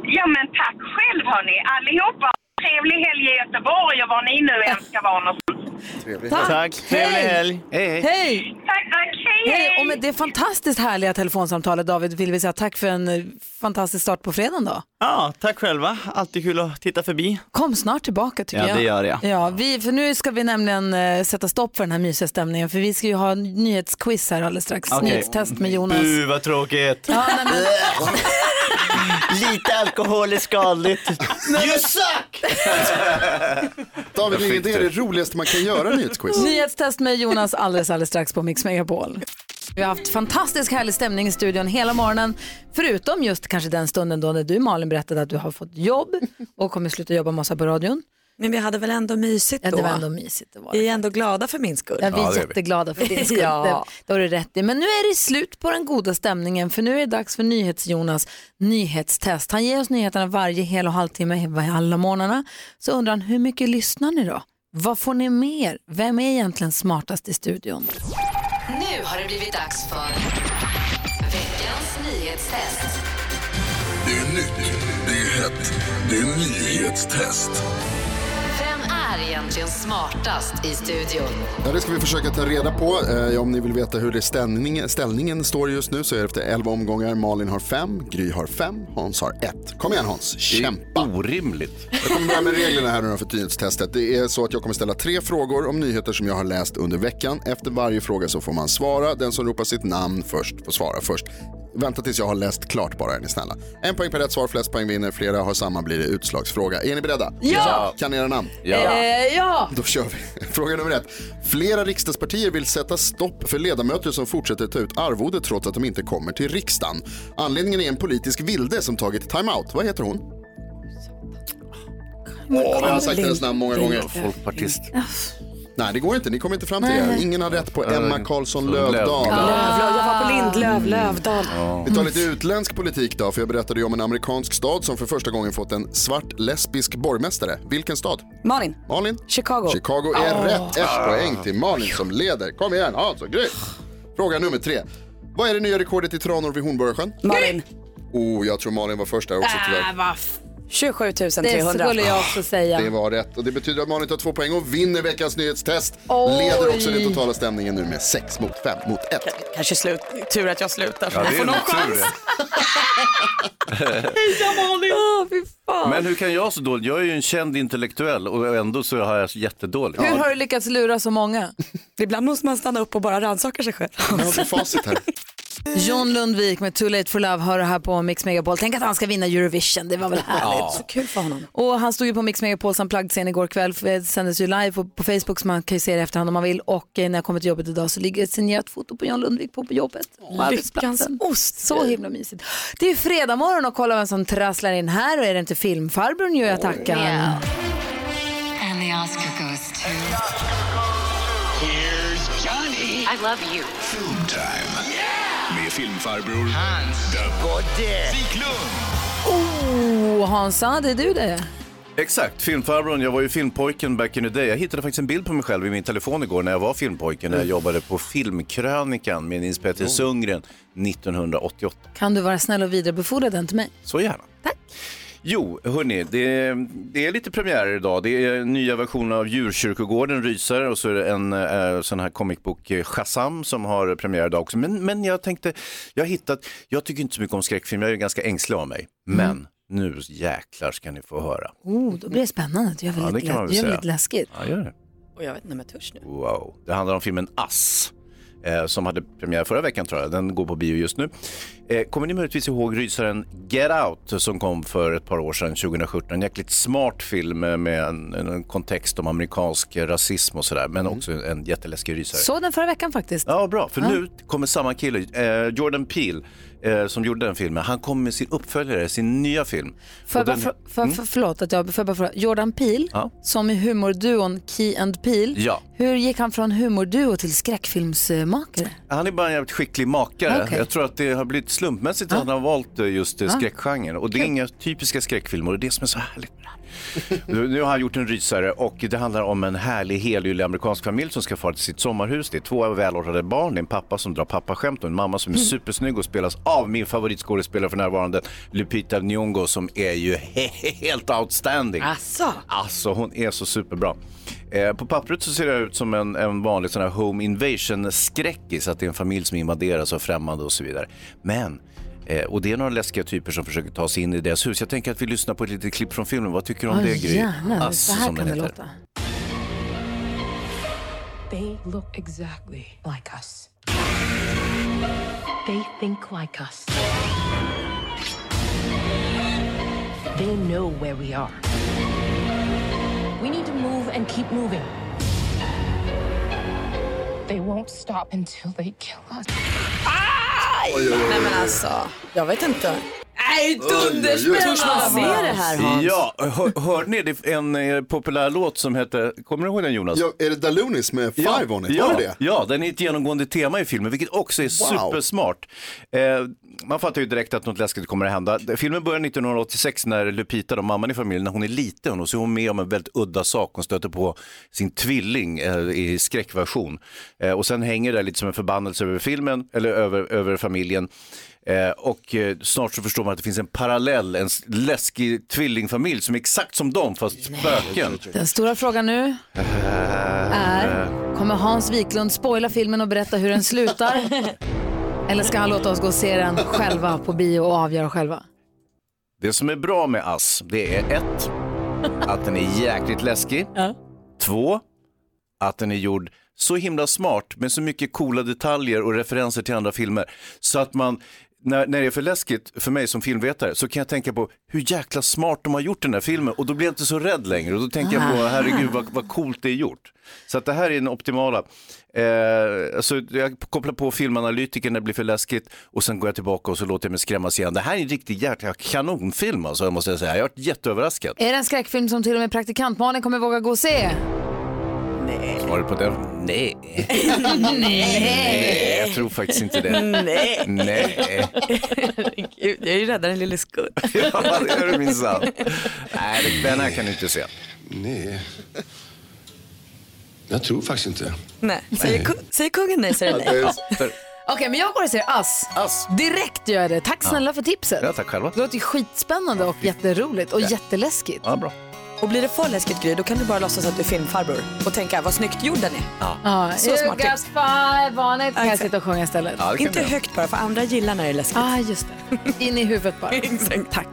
Ja, men tack själv hörni, allihopa. Trevlig helg i Göteborg och var ni nu än ska vara någonstans. Tack. Tack, trevlig Hej. helg. Hej! Tack, tack. Hej, Hej! hej. Och med det fantastiskt härliga telefonsamtalet David vill vi säga tack för en eh, fantastisk start på fredagen då. Ja, tack själva. Alltid kul att titta förbi. Kom snart tillbaka tycker Ja, jag. det gör jag. Ja, vi, för nu ska vi nämligen eh, sätta stopp för den här mysiga stämningen för vi ska ju ha nyhetsquiz här alldeles strax. Okej. Nyhetstest med Jonas. Bu, vad tråkigt. Ja, nej, men, Lite alkohol är skadligt. You suck! David det är det roligaste man kan göra nyhetsquiz. Nyhetstest med Jonas alldeles, alldeles strax på Mix Megapol. Vi har haft fantastisk härlig stämning i studion hela morgonen. Förutom just kanske den stunden då när du Malin berättade att du har fått jobb och kommer sluta jobba massa på radion. Men vi hade väl ändå mysigt Ja, då? det var ändå mysigt. Det var Vi är ändå glada för min skull. Ja, vi är jätteglada för din skull. Ja. Det, det har du rätt i. Men nu är det slut på den goda stämningen för nu är det dags för NyhetsJonas nyhetstest. Han ger oss nyheterna varje hel och halvtimme alla morgnarna. Så undrar han, hur mycket lyssnar ni då? Vad får ni mer? Vem är egentligen smartast i studion? Nu har det blivit dags för veckans nyhetstest. Det är nytt, det är hett, det är nyhetstest. Är egentligen smartast i studion? Ja, det ska vi försöka ta reda på. Eh, om ni vill veta hur det ställningen, ställningen står just nu så är det efter 11 omgångar. Malin har 5, Gry har 5, Hans har 1. Kom igen Hans, kämpa. Orimligt. Jag kommer börja med reglerna här nu för nyhetstestet. Det är så att jag kommer ställa tre frågor om nyheter som jag har läst under veckan. Efter varje fråga så får man svara. Den som ropar sitt namn först får svara först. Vänta tills jag har läst klart bara, är ni snälla. En poäng per rätt svar, flest poäng vinner. Flera har samma blir det utslagsfråga. Är ni beredda? Ja! Kan ni era namn? Ja. Eh, ja. Då kör vi. Fråga nummer ett. Flera riksdagspartier vill sätta stopp för ledamöter som fortsätter ta ut arvode trots att de inte kommer till riksdagen. Anledningen är en politisk vilde som tagit timeout. Vad heter hon? Åh, vi har sagt hennes namn många gånger. Folkpartist. Nej, det går inte. Ni kommer inte fram till det. Ingen har rätt på Emma Karlsson Lövdahl. Lövdahl. Jag var på Lindlöv, Lövdal. Vi tar lite utländsk politik då, för jag berättade ju om en amerikansk stad som för första gången fått en svart lesbisk borgmästare. Vilken stad? Malin. Malin? Chicago. Chicago är Åh. rätt. Ett poäng till Malin som leder. Kom igen, alltså grymt. Fråga nummer tre. Vad är det nya rekordet i tranor vid Hornborgasjön? Malin. Oh, jag tror Malin var först där också tyvärr. Äh, vad f- 27 300. Det skulle jag också säga. Det var rätt och det betyder att Malin tar två poäng och vinner veckans nyhetstest. Oj. Leder också den totala stämningen nu med 6 mot 5 mot 1. Kanske slut. tur att jag slutar för Ja, att det få är någon nog tur chans. Heja Malin! Fy fan. Men hur kan jag så dåligt? Jag är ju en känd intellektuell och ändå så har jag så jättedåligt. Hur har du lyckats lura så många? Ibland måste man stanna upp och bara rannsaka sig själv. Nu har vi facit här. John Lundvik med Too Late for Love hör här på Mix Megapol. Tänk att han ska vinna Eurovision, det var väl härligt. Ja. Så kul för honom. Och han stod ju på Mix Megapols unplugged-scen igår kväll, det sändes ju live på, Facebook så man kan ju se det efterhand om man vill. Och eh, när jag kommer till jobbet idag så ligger ett signerat foto på John Lundvik på, på jobbet. På arbetsplatsen. ost. Så himla mysigt. Det är fredag morgon och kolla vem som trasslar in här och är det inte filmfarbrorn gör jag tackar. And the Oscar goes to... Here's Johnny. I love you. Film time. Filmfarbror Hans Godde Wiklund. Oh, Hansa, det är du det. Exakt, filmfarbrorn. Jag var ju filmpojken back in the day. Jag hittade faktiskt en bild på mig själv i min telefon igår när jag var filmpojken. När jag jobbade på Filmkrönikan med Nils Petter Sundgren 1988. Kan du vara snäll och vidarebefordra den till mig? Så gärna. Tack. Jo, hörni, det, det är lite premiärer idag. Det är nya versioner av Djurkyrkogården, Rysare och så är det en eh, sån här comic book eh, Shazam som har premiär idag också. Men, men jag tänkte, jag har hittat, jag tycker inte så mycket om skräckfilm, jag är ganska ängslig av mig. Men nu jäklar ska ni få höra. Oh, då blir det spännande. Det gör väl Ja, det lite, kan man lä- väl det gör väl säga. lite läskigt. Ja, gör det. Och jag vet inte om jag törs nu. Wow. Det handlar om filmen Ass. Eh, som hade premiär förra veckan tror jag. Den går på bio just nu. Eh, kommer ni möjligtvis ihåg rysaren Get Out som kom för ett par år sedan, 2017? En jäkligt smart film med- med en, en kontext om amerikansk rasism och sådär. Men också en jätteläskig rysare. Såg den förra veckan faktiskt. Ja, bra. För Ja. nu kommer samma kille, eh, Jordan Peele, eh, som gjorde den filmen. Han kommer med sin uppföljare, sin nya film. Bara, den- för, för, Mm. för, förlåt att jag jag bara fråga. Jordan Peele, Ja. som i humorduon Key and Peele. Ja. Hur gick han från humorduo till skräckfilmsmakare? Han är bara en jävligt skicklig makare. Okej. Jag tror att det har blivit slumpmässigt att han har valt eh, just Ja. skräckgenren. Och det är inga typiska skräckfilmer och det är det som är så härligt med det här. Nu har han gjort en rysare och det handlar om en härlig helylle amerikansk familj som ska fara till sitt sommarhus. Det är två välordnade barn, det är en pappa som drar pappaskämt och en mamma som är supersnygg och spelas av min favoritskådespelare för närvarande, Lupita Nyong'o som är ju helt outstanding. Asså? Alltså hon är så superbra. Eh, på pappret så ser det ut som en, en vanlig sån här home invasion skräckis, att det är en familj som invaderas av främmande och så vidare. Men, eh, och det är några läskiga typer som försöker ta sig in i deras hus. Jag tänker att vi lyssnar på ett litet klipp från filmen. Vad tycker du om Ja, det Gry? gärna. Ass, Så här som kan det heter. låta. They look exactly like us. They think like us. They know where we are. We need to move and keep moving. They won't stop until they kill us. Aj! Nej men alltså, jag vet inte. Nej, dunderspännande! Törs man se det här Hans? Ja, hör, hörde ni det är en eh, populär låt som heter, kommer du ihåg den Jonas? Ja, är det Dalunis med Five on it? Ja, Var det ja, den är ett genomgående tema i filmen, vilket också är supersmart. Eh, man fattar ju direkt att något läskigt kommer att hända. Filmen börjar 1986 när Lupita, då, mamman i familjen, när hon är liten och så är hon med om en väldigt udda sak. Hon stöter på sin tvilling eh, i skräckversion. Eh, och sen hänger det lite som en förbannelse över filmen, eller över, över familjen. Eh, och eh, snart så förstår man att det finns en parallell, en s- läskig tvillingfamilj som är exakt som dem fast spöken. Den stora frågan nu är, kommer Hans Wiklund spoila filmen och berätta hur den slutar? Eller ska han låta oss gå och se den själva på bio och avgöra själva? Det som är bra med Ass, det är ett, att den är jäkligt läskig. Två, att den är gjord så himla smart med så mycket coola detaljer och referenser till andra filmer. Så att man, när, när det är för läskigt för mig som filmvetare så kan jag tänka på hur jäkla smart de har gjort den här filmen och då blir jag inte så rädd längre och då tänker jag på herregud vad, vad coolt det är gjort. Så att det här är den optimala. Eh, alltså, jag kopplar på filmanalytiken när det blir för läskigt och sen går jag tillbaka och så låter jag mig skrämmas igen. Det här är en riktig jäkla kanonfilm alltså, måste jag säga. Jag har varit jätteöverraskad. Är det en skräckfilm som till och med praktikant Malin kommer våga gå och se? Nej. Svaret på det? Nej. Nej. Jag tror faktiskt inte det. Nej. Nej. Gud, jag är ju räddare än lille Skutt. Ja, det gör du minsann. Nej, den här kan du inte se. Nej. Jag tror faktiskt inte. Nej. Säger, ku- säger kungen nej så är det nej. Okej, men jag går och säger ass. Direkt gör jag det. Tack snälla för tipset. Ja, tack själva. Det låter ju skitspännande och jätteroligt och jätteläskigt. Ja, bra. Och blir det för läskigt Gry, då kan du bara låtsas att du är filmfarbror och tänka vad snyggt gjord den är. Ja, Så smart tips. Kan jag sitta och sjunga istället? Ja, Inte högt bara, för andra gillar när det är läskigt. Ah, just det. In i huvudet bara. Tack.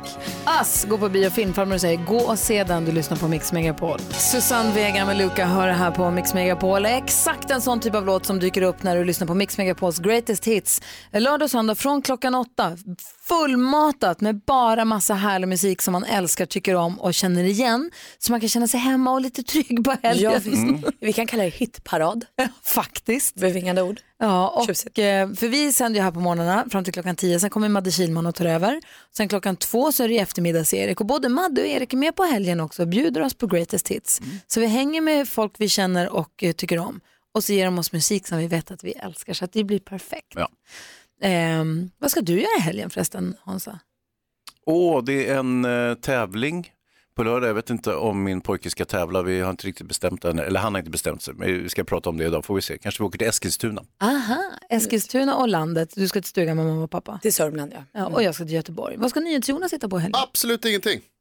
Ass, gå på bio filmfarmor och säger gå och se den du lyssnar på Mix Megapol. Susanne Vega med Luca hör här på Mix Megapol. Exakt en sån typ av låt som dyker upp när du lyssnar på Mix Megapols Greatest Hits. Lördag och söndag från klockan åtta. Fullmatat med bara massa härlig musik som man älskar, tycker om och känner igen. Så man kan känna sig hemma och lite trygg på helgen. Ja, visst. Vi kan kalla det hitparad. Faktiskt. Bevingande ord. Ja, och, eh, för vi sänder ju här på morgnarna fram till klockan 10, sen kommer Madde Kilman och tar över. Sen klockan två så är det eftermiddags-Erik och både Madde och Erik är med på helgen också och bjuder oss på Greatest Hits. Så vi hänger med folk vi känner och eh, tycker om och så ger de oss musik som vi vet att vi älskar så att det blir perfekt. Ja. Ehm, vad ska du göra i helgen förresten Hansa? Åh, det är en eh, tävling på lördag. Jag vet inte om min pojke ska tävla. Vi har inte riktigt bestämt än. Eller han har inte bestämt sig. Men vi ska prata om det idag. Får vi se. Kanske vi åker till Eskilstuna. Aha, Eskilstuna och landet. Du ska till stugan med mamma och pappa. Till Sörmland ja. ja och jag ska till Göteborg. Vad ska NyhetsJonas sitta på helgen? Absolut ingenting.